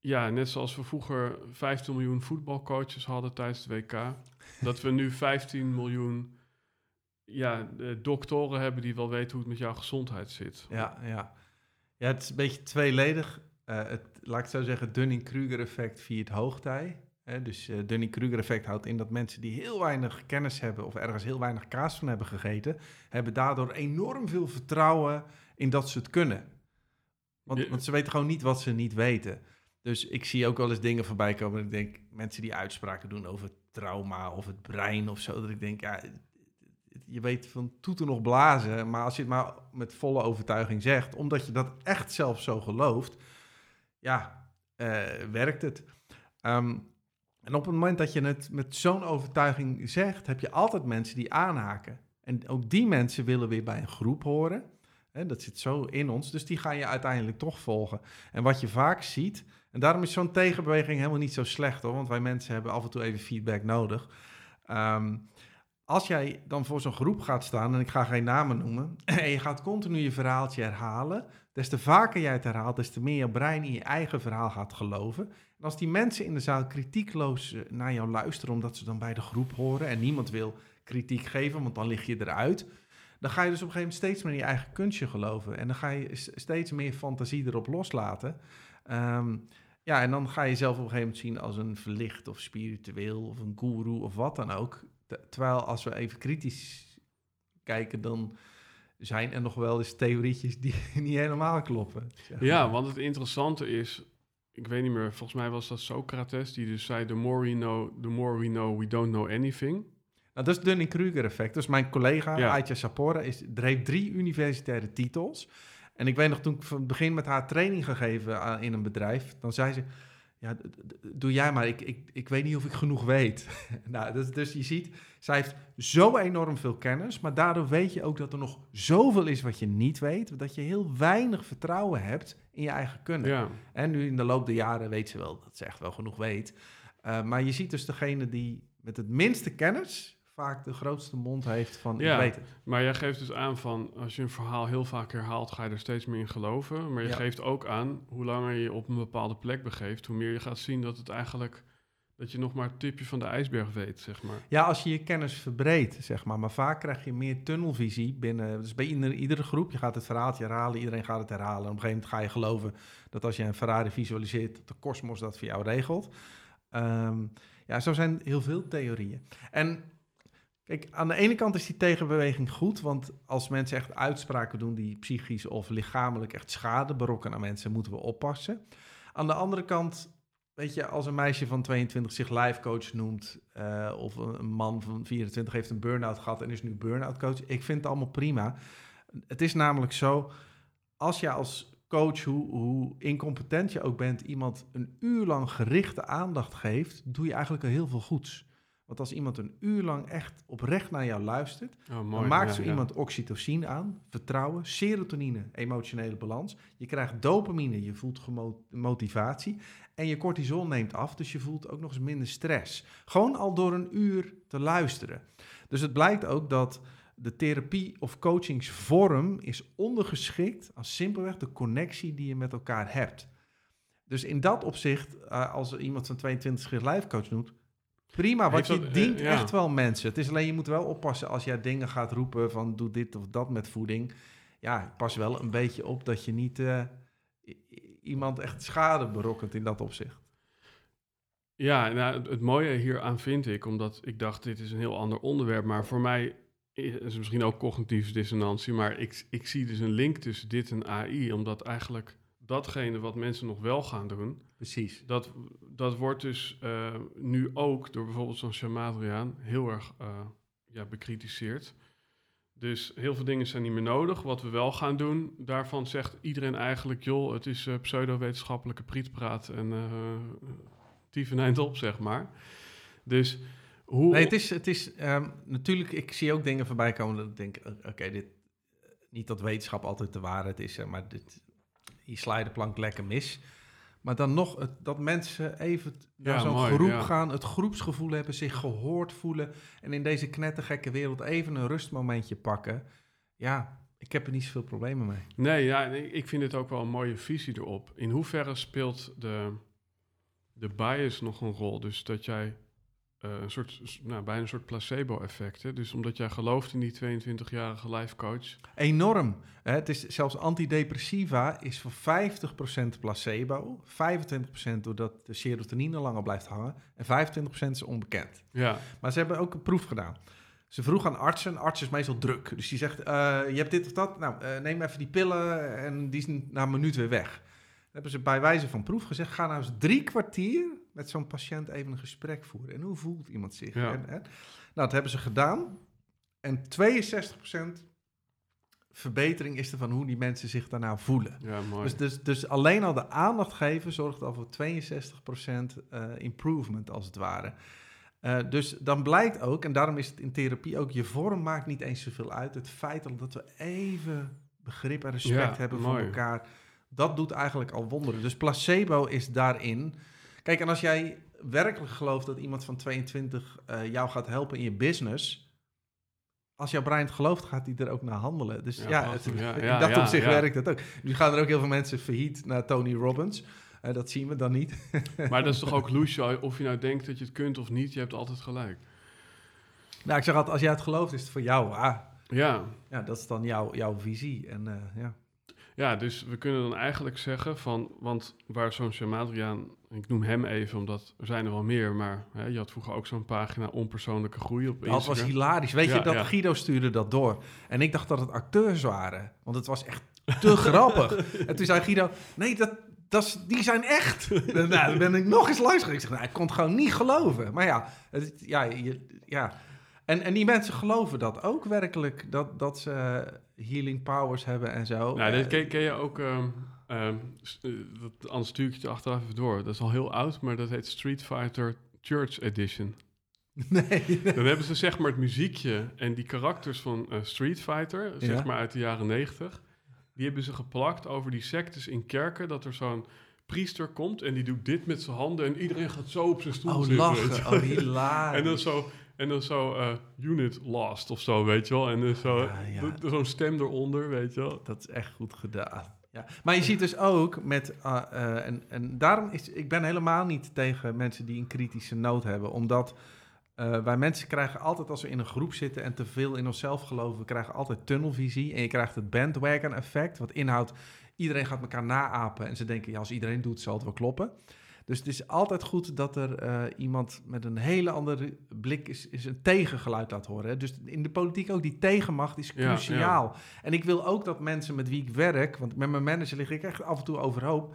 ja, net zoals we vroeger 15 miljoen voetbalcoaches hadden tijdens het WK, dat we nu 15 miljoen ja, doktoren hebben die wel weten hoe het met jouw gezondheid zit. Ja, ja. ja, het is een beetje tweeledig. Eh, het, laat ik het zo zeggen, Dunning-Kruger-effect via het hoogtij. Hè, dus eh Dunning-Kruger-effect houdt in dat mensen die heel weinig kennis hebben... of ergens heel weinig kaas van hebben gegeten... hebben daardoor enorm veel vertrouwen in dat ze het kunnen. Want, want ze weten gewoon niet wat ze niet weten. Dus ik zie ook wel eens dingen voorbij komen... en ik denk, mensen die uitspraken doen over trauma of het brein of zo... dat ik denk, ja, je weet van toeten nog blazen, maar als je het maar met volle overtuiging zegt, omdat je dat echt zelf zo gelooft, ja, eh, werkt het. Ehm, en op het moment dat je het met zo'n overtuiging zegt, heb je altijd mensen die aanhaken. En ook die mensen willen weer bij een groep horen. Hè, dat zit zo in ons, dus die ga je uiteindelijk toch volgen. En wat je vaak ziet, en daarom is zo'n tegenbeweging helemaal niet zo slecht hoor, want wij mensen hebben af en toe even feedback nodig. Ehm, als jij dan voor zo'n groep gaat staan, en ik ga geen namen noemen, en je gaat continu je verhaaltje herhalen, des te vaker jij het herhaalt, des te meer je brein in je eigen verhaal gaat geloven. En als die mensen in de zaal kritiekloos eh, naar jou luisteren, omdat ze dan bij de groep horen en niemand wil kritiek geven, want dan lig je eruit, dan ga je dus op een gegeven moment steeds meer in je eigen kunstje geloven. En dan ga je steeds meer fantasie erop loslaten. Ehm, ja, en dan ga je jezelf op een gegeven moment zien als een verlicht of spiritueel of een guru of wat dan ook. Te- Terwijl als we even kritisch kijken, dan zijn er nog wel eens theorietjes die niet helemaal kloppen. zeg Ja, want het interessante is, ik weet niet meer, volgens mij was dat Socrates die dus zei: the more we know, the more we know, we don't know anything. Nou, dat is het Dunning-Kruger-effect. Dus mijn collega, Ja. Aitja Sapora, is, heeft drie universitaire titels. En ik weet nog, toen ik van het begin met haar training gegeven aan- in een bedrijf, dan zei ze, ja, doe jij maar, ik, ik, ik weet niet of ik genoeg weet. nou, dus, dus je ziet, zij heeft zo enorm veel kennis, maar daardoor weet je ook dat er nog zoveel is wat je niet weet, dat je heel weinig vertrouwen hebt in je eigen kunnen. Ja, En nu in de loop der jaren weet ze wel dat ze echt wel genoeg weet. Uh, maar je ziet dus degene die met het minste kennis vaak de grootste mond heeft van Ja. ik weet het. Maar jij geeft dus aan van als je een verhaal heel vaak herhaalt, ga je er steeds meer in geloven. Maar je Ja. geeft ook aan hoe langer je je op een bepaalde plek begeeft, hoe meer je gaat zien dat het eigenlijk dat je nog maar het tipje van de ijsberg weet, zeg maar. Ja, als je je kennis verbreedt, zeg maar. Maar vaak krijg je meer tunnelvisie binnen. Dus bij iedere, iedere groep, je gaat het verhaaltje herhalen, iedereen gaat het herhalen. En op een gegeven moment ga je geloven dat als je een Ferrari visualiseert, dat de kosmos dat voor jou regelt. Ehm, ja, zo zijn heel veel theorieën. En kijk, aan de ene kant is die tegenbeweging goed, want als mensen echt uitspraken doen die psychisch of lichamelijk echt schade berokkenen aan mensen, moeten we oppassen. Aan de andere kant Weet je, als een meisje van 22 zich life coach noemt, eh, of een een man van 24 heeft een burn-out gehad en is nu burn-out coach, ik vind het allemaal prima. Het is namelijk zo, als je als coach, hoe, hoe incompetent je ook bent, iemand een uur lang gerichte aandacht geeft, doe je eigenlijk al heel veel goeds. Want als iemand een uur lang echt oprecht naar jou luistert, Oh, mooi. dan maakt Ja, zo ja. iemand oxytocine aan, vertrouwen, serotonine, emotionele balans. Je krijgt dopamine, je voelt motivatie. En je cortisol neemt af, dus je voelt ook nog eens minder stress. Gewoon al door een uur te luisteren. Dus het blijkt ook dat de therapie of coachingsvorm is ondergeschikt aan simpelweg de connectie die je met elkaar hebt. Dus in dat opzicht, eh, als iemand van 22 zich life coach noemt, prima, want je dat, eh, dient ja. echt wel mensen. Het is alleen, je moet wel oppassen als jij dingen gaat roepen van doe dit of dat met voeding. Ja, pas wel een beetje op dat je niet eh, iemand echt schade berokkent in dat opzicht. Ja, nou, het, het mooie hieraan vind ik, omdat ik dacht, dit is een heel ander onderwerp, maar voor mij is het misschien ook cognitieve dissonantie, maar ik, ik zie dus een link tussen dit en AI, omdat eigenlijk datgene wat mensen nog wel gaan doen, Precies. dat, dat wordt dus eh, nu ook door bijvoorbeeld zo'n Shamadriaan heel erg eh, ja, bekritiseerd. Dus heel veel dingen zijn niet meer nodig. Wat we wel gaan doen, daarvan zegt iedereen eigenlijk... joh, het is eh, pseudo-wetenschappelijke prietpraat en uh, tieven eind op, zeg maar. Dus hoe... Nee, het is, het is ehm, natuurlijk, ik zie ook dingen voorbij komen dat ik denk, oké, dit, niet dat wetenschap altijd de waarheid is, maar dit, hier sla de plank lekker mis. Maar dan nog, het, dat mensen even naar Ja, zo'n groep ja. gaan, het groepsgevoel hebben, zich gehoord voelen en in deze knettergekke wereld even een rustmomentje pakken. Ja, ik heb er niet zoveel problemen mee. Nee, ja, ik vind het ook wel een mooie visie erop. In hoeverre speelt de, de bias nog een rol? Dus dat jij eh, een soort, nou, bijna een soort placebo-effect. Dus omdat jij gelooft in die 22-jarige life coach. Enorm. Hè, Het is zelfs antidepressiva is voor 50% placebo, 25% doordat de serotonine langer blijft hangen en 25% is onbekend. Ja, Maar ze hebben ook een proef gedaan. Ze vroeg aan artsen, arts is meestal druk. Dus die zegt, eh, je hebt dit of dat, nou eh, neem even die pillen en die zijn na een minuut weer weg. Dan hebben ze bij wijze van proef gezegd, ga nou eens drie kwartier met zo'n patiënt even een gesprek voeren. En hoe voelt iemand zich? Ja. En, en, nou, dat hebben ze gedaan. En 62% verbetering is er van hoe die mensen zich daarna voelen. ja mooi. Dus, dus, dus alleen al de aandacht geven zorgt al voor 62% eh, improvement, als het ware. Eh, dus dan blijkt ook, en daarom is het in therapie ook, je vorm maakt niet eens zoveel uit. Het feit dat we even begrip en respect Ja, hebben voor elkaar, dat doet eigenlijk al wonderen. Dus placebo is daarin. Kijk, en als jij werkelijk gelooft dat iemand van 22 eh, jou gaat helpen in je business. Als jouw brein het gelooft, gaat hij er ook naar handelen. Dus Ja, het- Ja, in dat ja, opzicht werkt het ook. Nu gaan er ook heel veel mensen failliet naar Tony Robbins. Eh, dat zien we dan niet. Maar dat is toch ook loesje, of je nou denkt dat je het kunt of niet, je hebt altijd gelijk. Nou, ik zeg altijd, als jij het gelooft, is het voor jou. Ah, Ja, ja, dat is dan jouw, jouw visie. En eh, ja. ja, dus we kunnen dan eigenlijk zeggen van, want waar zo'n Shamadriaan, ik noem hem even, omdat er zijn er wel meer, maar hè, je had vroeger ook zo'n pagina onpersoonlijke groei op Dat was Instagram. hilarisch. Weet Ja, je, dat ja. Guido stuurde dat door. En ik dacht dat het acteurs waren. Want het was echt te grappig. En toen zei Guido, nee, dat, dat die zijn echt. nou, dan ben ik nog eens langs gegaan. Ik zeg, nou, ik kon het gewoon niet geloven. Maar ja, het, ja, je, ja. En, en die mensen geloven dat ook werkelijk. Dat, dat ze healing powers hebben en zo. Nou, dit Eh, ken, ken je ook, ehm, ehm, eh, dat, anders stuur ik je achteraf even door. Dat is al heel oud, maar dat heet Street Fighter Church Edition. nee. Dan hebben ze zeg maar het muziekje en die karakters van eh, Street Fighter, zeg maar uit de jaren negentig, die hebben ze geplakt over die sectes in kerken, dat er zo'n priester komt en die doet dit met zijn handen en iedereen gaat zo op zijn stoel Oh, zitten. lachen. Oh, hilarisch. En dan zo, En dan zo uh, unit lost of zo, weet je wel. En dan zo, Ja, ja. d- zo'n stem eronder, weet je wel. Dat is echt goed gedaan. Ja. Maar je ziet dus ook met. ah, eh, en, en daarom is. Ik ben helemaal niet tegen mensen die een kritische noot hebben. Omdat eh, wij mensen krijgen altijd als we in een groep zitten en te veel in onszelf geloven, we krijgen altijd tunnelvisie. En je krijgt het bandwagon effect. Wat inhoudt. Iedereen gaat elkaar naapen. En ze denken, ja, als iedereen doet, zal het wel kloppen. Dus het is altijd goed dat er eh, iemand met een hele andere blik is, is een tegengeluid laat horen. Hè? Dus in de politiek ook, die tegenmacht is Ja, cruciaal. En ik wil ook dat mensen met wie ik werk, want met mijn manager lig ik echt af en toe overhoop.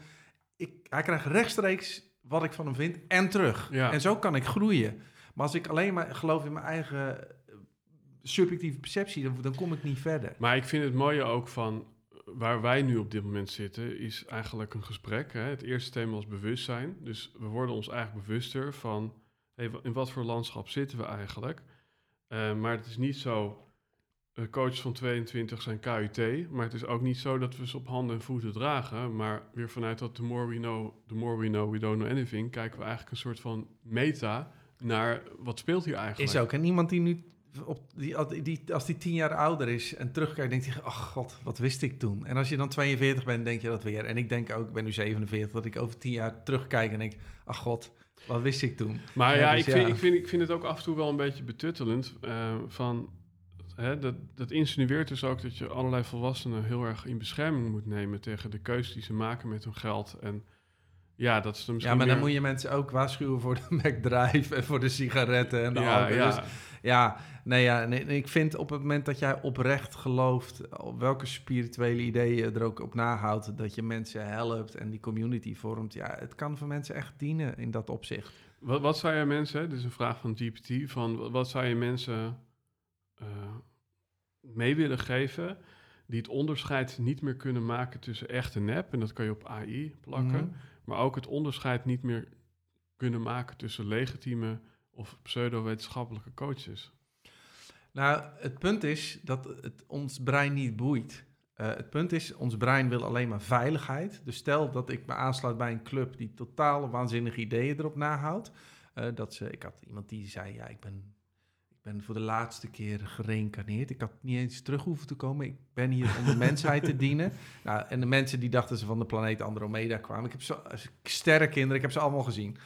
Ik, hij krijgt rechtstreeks wat ik van hem vind en terug. Ja. En zo kan ik groeien. Maar als ik alleen maar geloof in mijn eigen eh, subjectieve perceptie, dan, dan kom ik niet verder. Maar ik vind het mooie ook van waar wij nu op dit moment zitten, is eigenlijk een gesprek. Hè? Het eerste thema was bewustzijn. Dus we worden ons eigenlijk bewuster van in wat voor landschap zitten we eigenlijk. Eh, maar het is niet zo, eh, coaches van 22 zijn KUT, maar het is ook niet zo dat we ze op handen en voeten dragen. Maar weer vanuit dat the more we know, the more we know, we don't know anything, kijken we eigenlijk een soort van meta naar wat speelt hier eigenlijk. Is ook. En iemand die nu, op, die, als die, als die tien jaar ouder is en terugkijkt, denkt hij, ach god, wat wist ik toen? En als je dan 42 bent, denk je dat weer. En ik denk ook, ik ben nu 47, dat ik over tien jaar terugkijk en denk, ach god, wat wist ik toen? Maar Ja, ja, dus ik, vind, ik, vind, ik vind het ook af en toe wel een beetje betuttelend. eh, van, hè, dat, dat insinueert dus ook dat je allerlei volwassenen heel erg in bescherming moet nemen tegen de keuzes die ze maken met hun geld. En ja, dat is dan misschien Ja, maar dan moet je mensen ook waarschuwen voor de McDrive en voor de sigaretten en de Ja, alcohol. ja. Dus ja, nee, ja nee, ik vind op het moment dat jij oprecht gelooft, op welke spirituele ideeën je er ook op nahoudt, dat je mensen helpt en die community vormt, ja, het kan voor mensen echt dienen in dat opzicht. Wat, wat zou je mensen, dit is een vraag van GPT, van wat- wat zou je mensen eh, mee willen geven die het onderscheid niet meer kunnen maken tussen echt en nep, en dat kan je op AI plakken, Mhm. maar ook het onderscheid niet meer kunnen maken tussen legitieme of pseudo-wetenschappelijke coaches. Nou, het punt is dat het ons brein niet boeit. Eh, het punt is, ons brein wil alleen maar veiligheid. Dus stel dat ik me aansluit bij een club die totale waanzinnige ideeën erop nahoudt. Eh, dat ze, ik had iemand die zei, ja, ik ben, ik ben voor de laatste keer gereïncarneerd. Ik had niet eens terug hoeven te komen. Ik ben hier om de mensheid te dienen. Nou, en de mensen die dachten ze van de planeet Andromeda kwamen. Ik heb zo, sterrenkinderen, ik heb ze allemaal gezien.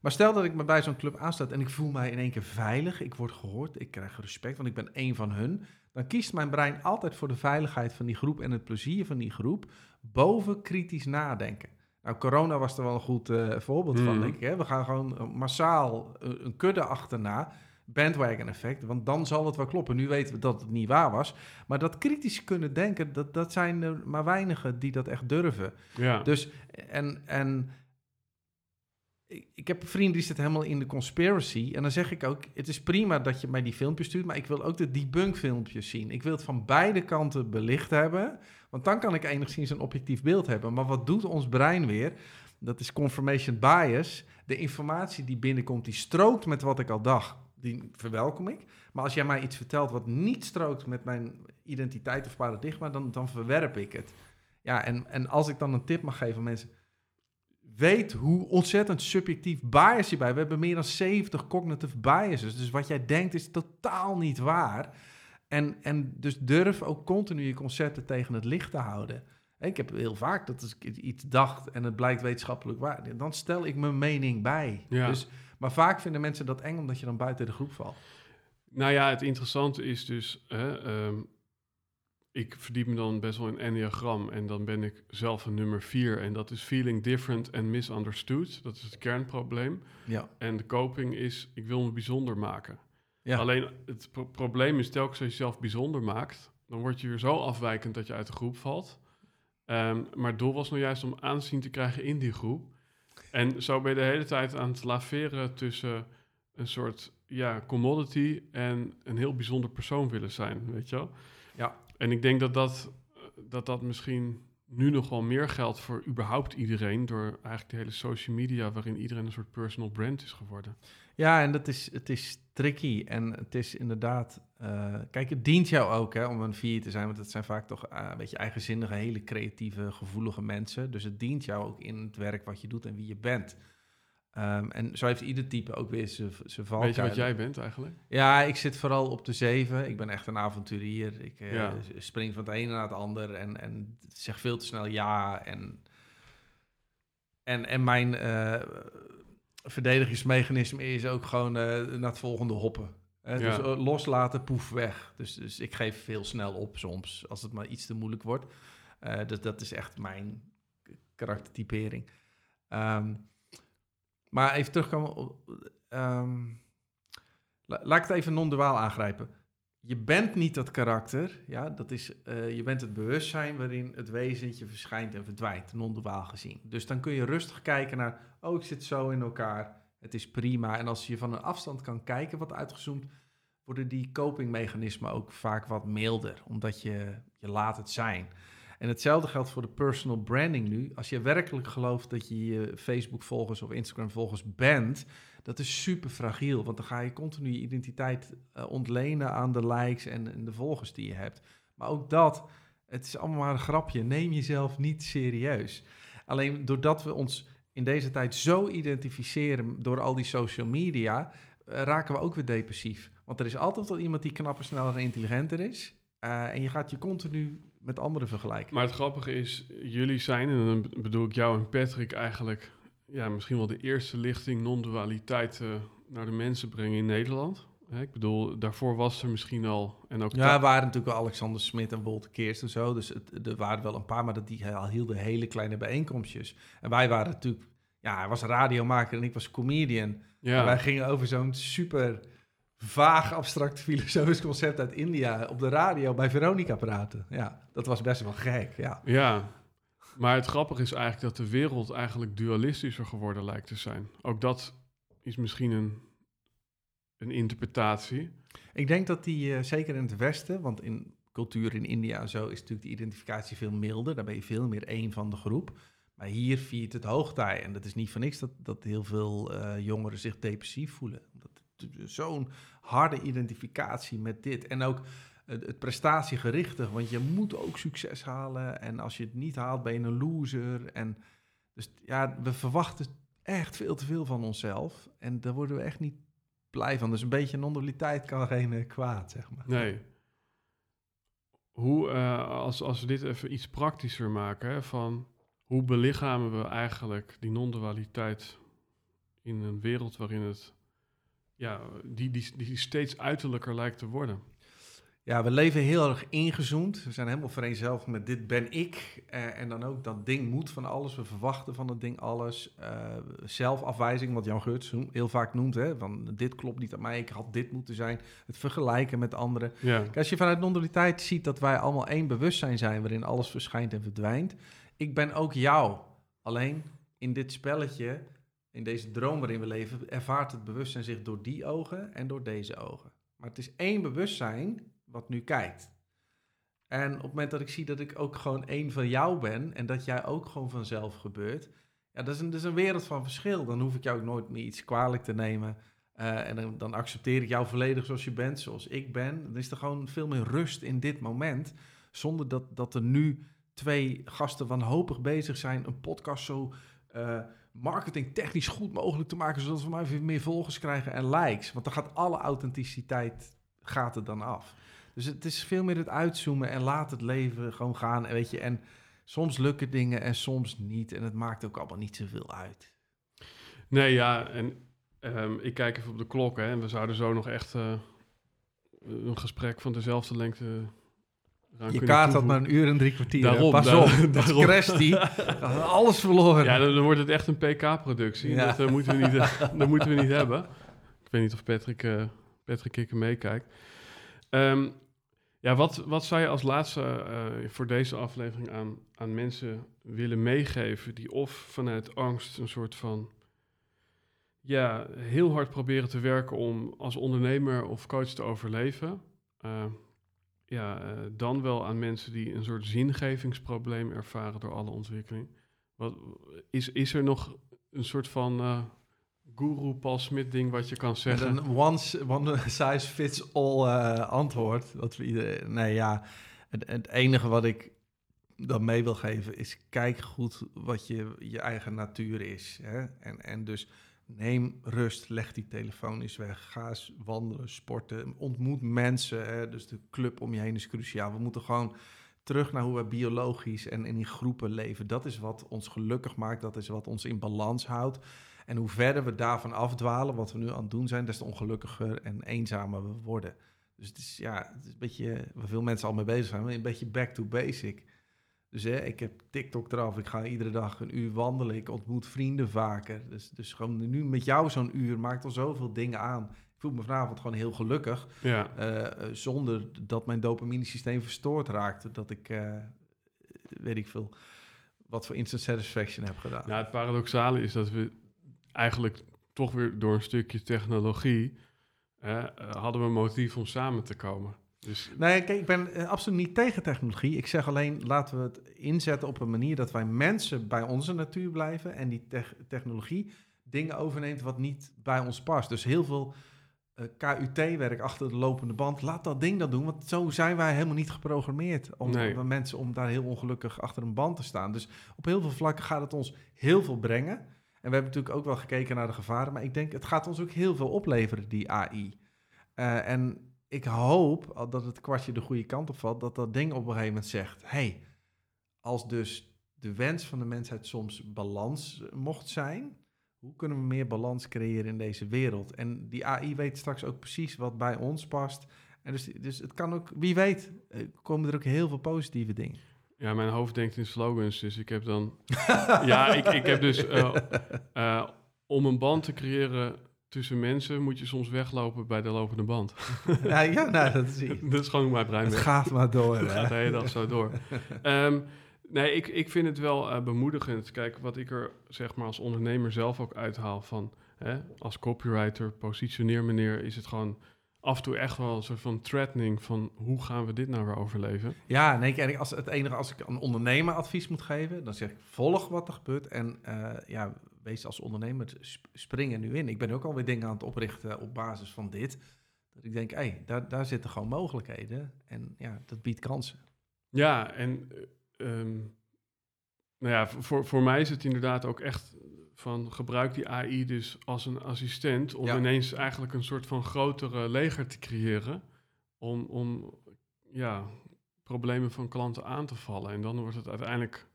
Maar stel dat ik me bij zo'n club aansluit en ik voel mij in één keer veilig, ik word gehoord, ik krijg respect, want ik ben één van hun. Dan kiest mijn brein altijd voor de veiligheid van die groep en het plezier van die groep boven kritisch nadenken. Nou, corona was er wel een goed eh, voorbeeld van, Mhm. denk ik. Hè? We gaan gewoon eh, massaal eh, een kudde achterna, bandwagon effect, want dan zal het wel kloppen. Nu weten we dat het niet waar was. Maar dat kritisch kunnen denken, dat, dat zijn er maar weinigen die dat echt durven. Ja, Dus, en, en ik, heb een vriend die zit helemaal in de conspiracy. En dan zeg ik ook, het is prima dat je mij die filmpjes stuurt, maar ik wil ook de debunk filmpjes zien. Ik wil het van beide kanten belicht hebben, want dan kan ik enigszins een objectief beeld hebben. Maar wat doet ons brein weer? Dat is confirmation bias. De informatie die binnenkomt, die strookt met wat ik al dacht. Die verwelkom ik. Maar als jij mij iets vertelt wat niet strookt met mijn identiteit of paradigma, dan, dan verwerp ik het. Ja, en, en als ik dan een tip mag geven aan mensen. Weet hoe ontzettend subjectief bias je bij. We hebben meer dan 70 cognitive biases. Dus wat jij denkt is totaal niet waar. En, en dus durf ook continu je concepten tegen het licht te houden. Ik heb heel vaak dat als ik iets dacht en het blijkt wetenschappelijk waar, dan stel ik mijn mening bij. Ja. Dus, maar vaak vinden mensen dat eng omdat je dan buiten de groep valt. nou ja, het interessante is dus, hè, ehm, ik verdiep me dan best wel in enneagram en dan ben ik zelf een nummer vier en dat is feeling different and misunderstood. Dat is het kernprobleem. Ja. En de coping is, ik wil me bijzonder maken. Ja. Alleen het pro- probleem is telkens als je jezelf bijzonder maakt, dan word je weer zo afwijkend dat je uit de groep valt. Ehm, maar het doel was nou juist om aanzien te krijgen in die groep. En zo ben je de hele tijd aan het laveren tussen een soort ja, commodity en een heel bijzonder persoon willen zijn, weet je wel? Ja. En ik denk dat dat, dat dat misschien nu nog wel meer geldt voor überhaupt iedereen, door eigenlijk de hele social media, waarin iedereen een soort personal brand is geworden. Ja, en dat is, het is tricky. En het is inderdaad... eh, kijk, het dient jou ook hè, om een vier te zijn. Want het zijn vaak toch eh, een beetje eigenzinnige, hele creatieve, gevoelige mensen. Dus het dient jou ook in het werk wat je doet en wie je bent. Ehm, en zo heeft ieder type ook weer zijn zijn Weet je valkuilen. wat jij bent eigenlijk? Ja, ik zit vooral op de zeven. Ik ben echt een avonturier. Ik eh, Ja. spring van het ene naar het ander en, en zeg veel te snel ja. En, en, en mijn eh, verdedigingsmechanisme is ook gewoon eh, naar het volgende hoppen. Ja. Dus loslaten, poef, weg. Dus, dus ik geef veel snel op soms, als het maar iets te moeilijk wordt. Dus dat is echt mijn karaktertypering. Ehm, maar even terugkomen op... ehm, La- laat ik het even non-duaal aangrijpen. Je bent niet dat karakter, ja, dat is, eh, je bent het bewustzijn waarin het wezentje verschijnt en verdwijnt, non-duaal gezien. Dus dan kun je rustig kijken naar, oh, ik zit zo in elkaar, het is prima. En als je van een afstand kan kijken, wat uitgezoomd, worden die copingmechanismen ook vaak wat milder, omdat je, je laat het zijn. En hetzelfde geldt voor de personal branding nu. Als je werkelijk gelooft dat je je Facebook-volgers of Instagram-volgers bent, dat is super fragiel, want dan ga je continu je identiteit eh, ontlenen aan de likes en, en de volgers die je hebt. Maar ook dat, het is allemaal maar een grapje. Neem jezelf niet serieus. Alleen doordat we ons in deze tijd zo identificeren door al die social media, eh, raken we ook weer depressief. Want er is altijd wel iemand die knapper, sneller en intelligenter is. Eh, en je gaat je continu met anderen vergelijken. Maar het grappige is, jullie zijn, en dan bedoel ik jou en Patrick eigenlijk, ja, misschien wel de eerste lichting non-dualiteit eh, naar de mensen brengen in Nederland. Hè, ik bedoel, daarvoor was er misschien al, en ook Ja, er waren natuurlijk wel Alexander Smit en Wolter Keerst en zo. Dus het, er waren wel een paar, maar dat die al hielden hele kleine bijeenkomstjes. En wij waren natuurlijk... Ja, hij was radiomaker en ik was comedian. ja, En wij gingen over zo'n super vaag abstract filosofisch concept uit India op de radio bij Veronica praten. Ja, dat was best wel gek, ja. Ja, maar het grappige is eigenlijk dat de wereld eigenlijk dualistischer geworden lijkt te zijn. Ook dat is misschien een, een interpretatie. Ik denk dat die, eh, zeker in het Westen, want in cultuur in India en zo is natuurlijk de identificatie veel milder. Daar ben je veel meer één van de groep. Maar hier viert het hoogtij. En dat is niet voor niks dat, dat heel veel eh, jongeren zich depressief voelen. Zo'n harde identificatie met dit. En ook het, het prestatiegerichte, want je moet ook succes halen. En als je het niet haalt, ben je een loser. En dus ja, we verwachten echt veel te veel van onszelf. En daar worden we echt niet blij van. Dus een beetje non-dualiteit kan geen eh, kwaad, zeg maar. Nee. Hoe, eh, als, als we dit even iets praktischer maken, van hoe belichamen we eigenlijk die non-dualiteit in een wereld waarin het, ja, die, die, die steeds uiterlijker lijkt te worden? Ja, we leven heel erg ingezoomd. We zijn helemaal vereenzelvigd met dit ben ik. Eh, en dan ook dat ding moet van alles. We verwachten van het ding alles. Eh, zelfafwijzing, wat Jan Geurts heel vaak noemt. Hè? Van dit klopt niet aan mij, ik had dit moeten zijn. Het vergelijken met anderen. Ja, Kijk, als je vanuit non-dualiteit ziet dat wij allemaal één bewustzijn zijn... waarin alles verschijnt en verdwijnt. Ik ben ook jou. Alleen in dit spelletje, in deze droom waarin we leven... ervaart het bewustzijn zich door die ogen en door deze ogen. Maar het is één bewustzijn wat nu kijkt. En op het moment dat ik zie dat ik ook gewoon één van jou ben... en dat jij ook gewoon vanzelf gebeurt... ja, dat is een, dat is een wereld van verschil. Dan hoef ik jou ook nooit meer iets kwalijk te nemen... Eh, en dan, dan accepteer ik jou volledig zoals je bent, zoals ik ben. Dan is er gewoon veel meer rust in dit moment. Zonder dat, dat er nu twee gasten wanhopig bezig zijn een podcast zo eh marketingtechnisch goed mogelijk te maken, zodat we maar even meer volgers krijgen en likes. Want dan gaat alle authenticiteit gaat er dan af. Dus het is veel meer het uitzoomen en laat het leven gewoon gaan. En weet je, en soms lukken dingen en soms niet. En het maakt ook allemaal niet zoveel uit. nee, ja, en ehm, ik kijk even op de klok, hè, en we zouden zo nog echt eh, een gesprek van dezelfde lengte Je kaart had maar een uur en drie kwartier. Daarom, Pas op, daarom. crasht die. Alles verloren. Ja, dan, dan wordt het echt een PK-productie. Ja. Dat, eh, moeten we niet, eh, dat moeten we niet hebben. Ik weet niet of Patrick, eh Patrick Kikker meekijkt. Ehm, ja, wat, wat zou je als laatste voor deze aflevering aan, aan mensen willen meegeven... die of vanuit angst een soort van... ja, heel hard proberen te werken om als ondernemer of coach te overleven... Ja, eh, dan wel aan mensen die een soort zingevingsprobleem ervaren door alle ontwikkeling. Wat, is, is er nog een soort van eh guru Paul Smit ding wat je kan Met zeggen? een one, one size fits all eh, antwoord. Wat we iedereen, nee, ja. Het, het enige wat ik dan mee wil geven is: kijk goed wat je, je eigen natuur is. Hè? En, en dus neem rust, leg die telefoon eens weg. Ga wandelen, sporten, ontmoet mensen. Hè? Dus de club om je heen is cruciaal. We moeten gewoon terug naar hoe we biologisch en, in groepen leven. Dat is wat ons gelukkig maakt, dat is wat ons in balans houdt. En hoe verder we daarvan afdwalen, wat we nu aan het doen zijn, des te ongelukkiger en eenzamer we worden. Dus het is, ja, het is een beetje, waar veel mensen al mee bezig zijn, een beetje back to basic. Dus hè, ik heb TikTok eraf, ik ga iedere dag een uur wandelen, ik ontmoet vrienden vaker. Dus, dus gewoon nu met jou zo'n uur maakt al zoveel dingen aan. Ik voel me vanavond gewoon heel gelukkig, Ja. eh, eh, zonder dat mijn dopamine-systeem verstoord raakte. Dat ik, eh, weet ik veel, wat voor instant satisfaction heb gedaan. Nou, het paradoxale is dat we eigenlijk toch weer door een stukje technologie hadden we een motief om samen te komen. Dus Nee, kijk, ik ben eh, absoluut niet tegen technologie. Ik zeg alleen, laten we het inzetten op een manier dat wij mensen bij onze natuur blijven en die tech- technologie dingen overneemt wat niet bij ons past. Dus heel veel eh, KUT-werk achter de lopende band, laat dat ding dat doen, want zo zijn wij helemaal niet geprogrammeerd om Nee. om mensen om daar heel ongelukkig achter een band te staan. Dus op heel veel vlakken gaat het ons heel veel brengen. En we hebben natuurlijk ook wel gekeken naar de gevaren, maar ik denk het gaat ons ook heel veel opleveren, die AI. Eh, en ik hoop dat het kwartje de goede kant op valt, dat dat ding op een gegeven moment zegt: hey, als dus de wens van de mensheid soms balans eh, mocht zijn, hoe kunnen we meer balans creëren in deze wereld? En die AI weet straks ook precies wat bij ons past. En dus, dus het kan ook, wie weet, eh, komen er ook heel veel positieve dingen. ja, mijn hoofd denkt in slogans, dus ik heb dan... ja, ik, ik heb dus... eh, om een band te creëren tussen mensen moet je soms weglopen bij de lopende band. ja, ja, nou, dat zie je. dat is gewoon mijn brein Het gaat maar door. Het gaat de hele dag zo door. Ehm, nee, ik, ik vind het wel eh, bemoedigend. Kijk, wat ik er zeg maar als ondernemer zelf ook uithaal van... Hè, als copywriter, positioneer meneer, is het gewoon af en toe echt wel een soort van threatening van hoe gaan we dit nou weer overleven? Ja, nee, kijk, als het enige als ik een ondernemer advies moet geven, dan zeg ik volg wat er gebeurt en eh, ja, wees als ondernemer sp- spring er nu in. Ik ben ook alweer dingen aan het oprichten op basis van dit. Dat ik denk, hé, hey, daar, daar zitten gewoon mogelijkheden en ja, dat biedt kansen. Ja, en eh, ehm, nou ja, voor, voor mij is het inderdaad ook echt van gebruik die AI dus als een assistent om Ja. ineens eigenlijk een soort van grotere leger te creëren om, om ja, problemen van klanten aan te vallen. En dan wordt het uiteindelijk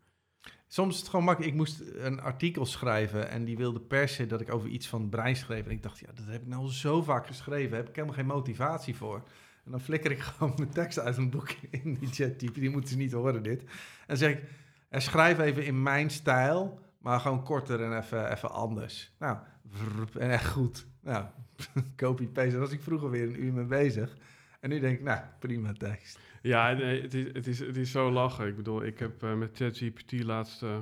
Soms is het gewoon makkelijk. Ik moest een artikel schrijven en die wilde per se dat ik over iets van brein schreef. En ik dacht, ja, dat heb ik nou zo vaak geschreven. Heb ik helemaal geen motivatie voor. En dan flikker ik gewoon mijn tekst uit een boek in die chattype. Die moeten ze niet horen, dit. En zeg ik, schrijf even in mijn stijl, maar gewoon korter en even, even anders. Nou, en echt goed. Nou, copy-paste. Daar was ik vroeger weer een uur mee bezig. En nu denk ik, nou, prima tekst. Ja, nee, het, is, het, is, het is zo lachen. Ik bedoel, ik heb eh, met ChatGPT laatst eh,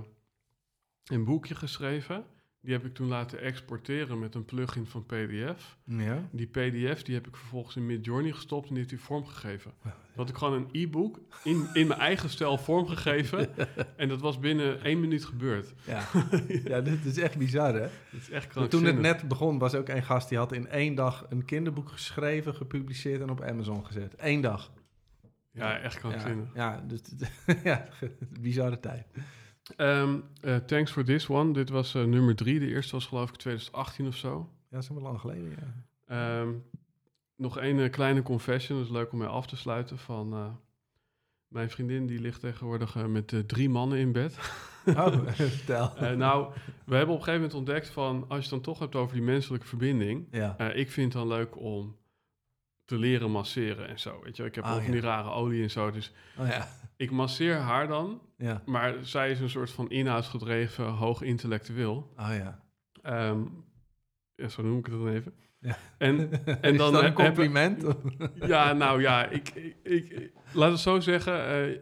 een boekje geschreven. Die heb ik toen laten exporteren met een plugin van PDF. Ja. Die PDF die heb ik vervolgens in Midjourney gestopt en die heeft hij vormgegeven. Dat had ik gewoon een e-book in, in mijn eigen stijl vormgegeven. en dat was binnen één minuut gebeurd. Ja. ja, dit is echt bizar, hè? Dat is echt Maar toen het net begon, was ook een gast die had in één dag een kinderboek geschreven, gepubliceerd en op Amazon gezet. Eén dag. Ja, echt Ja, krankzinnig. ja, dus ja, bizarre tijd. Ehm, eh, thanks for this one. Dit was eh, nummer drie. De eerste was geloof ik 2018 of zo. Ja, dat is wel lang geleden, ja. Ehm, nog één eh, kleine confession, dat is leuk om mee af te sluiten. Van, mijn vriendin die ligt tegenwoordig met drie mannen in bed. Oh, vertel. Nou, we hebben op een gegeven moment ontdekt van... als je het dan toch hebt over die menselijke verbinding... ja. ik vind het dan leuk om te leren masseren en zo. Weet je, ik heb Oh, ook ja. die rare olie en zo. Dus Oh ja. ik masseer haar dan. Ja. Maar zij is een soort van inhoudsgedreven, hoog intellectueel. Oh ja. Ja, zo noem ik het dan even. Ja. En, En dan een heb- compliment? Ja, nou ja, ik, ik, ik- laat het zo zeggen. eh,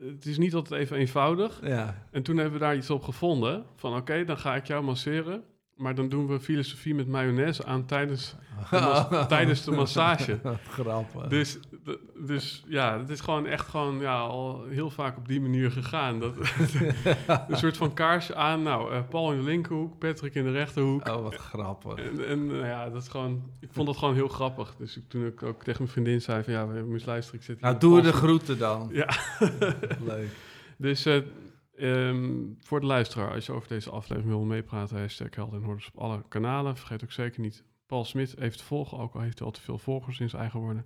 het is niet altijd even eenvoudig. ja. En toen hebben we daar iets op gevonden. Van oké, dan ga ik jou masseren. Maar dan doen we filosofie met mayonaise aan tijdens, de tijdens de massage. Grappig. Dus, dus ja, het is gewoon echt gewoon ja, al heel vaak op die manier gegaan. Dat, een soort van kaarsje aan. Nou, eh, Paul in de linkerhoek, Patrick in de rechterhoek. Oh, wat grappig. En, en eh, ja, dat is gewoon, ik vond dat gewoon heel grappig. Dus ik, toen ik ook tegen mijn vriendin zei van ja, we moesten luisteren. Ik zit hier Nou, doe de groeten dan. Ja. Leuk. Dus eh, Ehm, voor de luisteraar, als je over deze aflevering wil meepraten, hashtag Helden en op alle kanalen. Vergeet ook zeker niet Paul Smit even te volgen, ook al heeft hij al te veel volgers in zijn eigen woorden.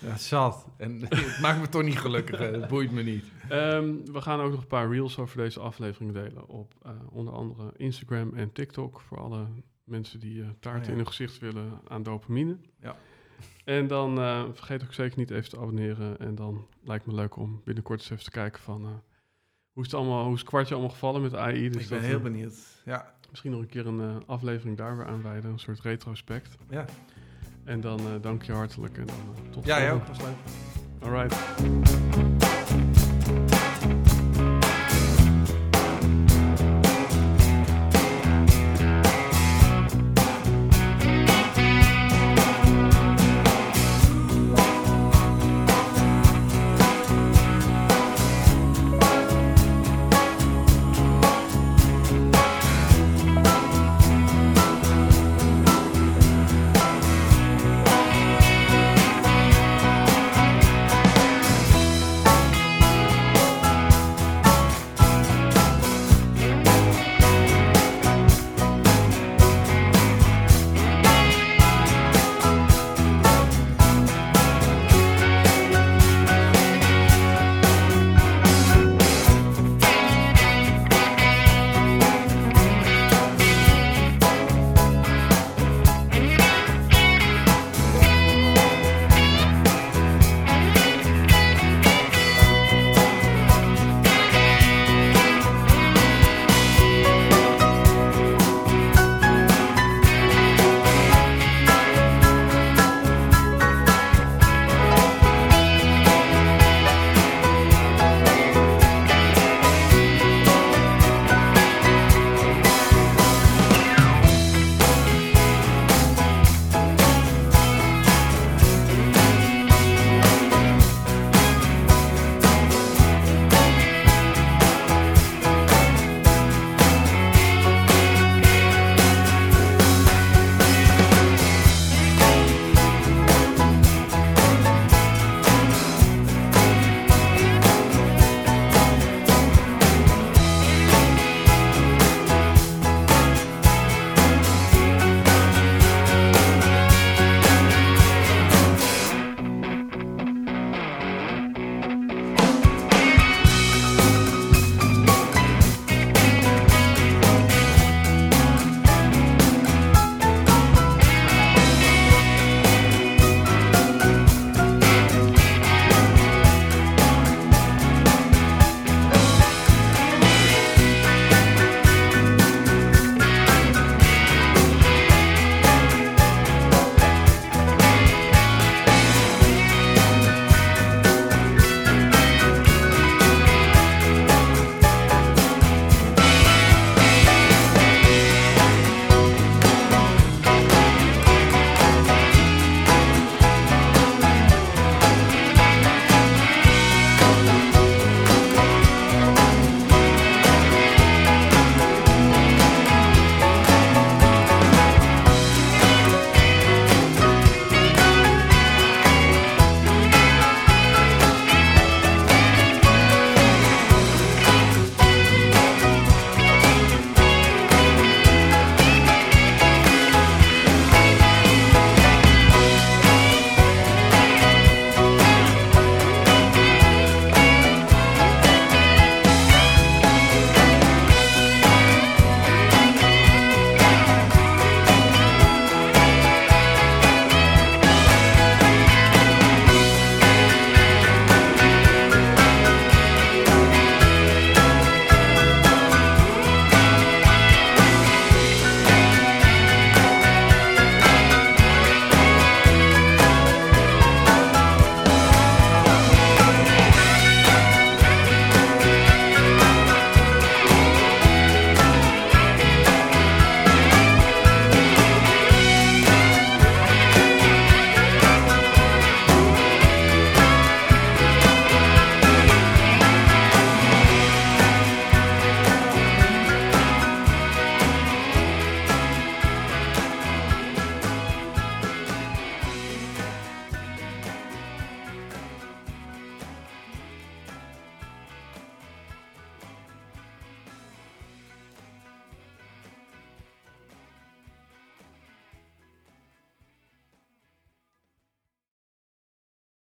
Ja, zat. En het maakt me toch niet gelukkig. Het boeit me niet. Ehm, we gaan ook nog een paar reels over deze aflevering delen op eh, onder andere Instagram en TikTok. Voor alle mensen die taart Oh ja. in hun gezicht willen aan dopamine. Ja. En dan eh, vergeet ook zeker niet even te abonneren. En dan lijkt me leuk om binnenkort eens even te kijken van hoe is het allemaal, hoe is het kwartje allemaal gevallen met AI. Dus ik ben heel we benieuwd. Ja, Misschien nog een keer een eh, aflevering daar weer aan wijden, een soort retrospect. ja. En dan eh, dank je hartelijk en dan eh, tot ja jij volgende. ook. was leuk. Alright.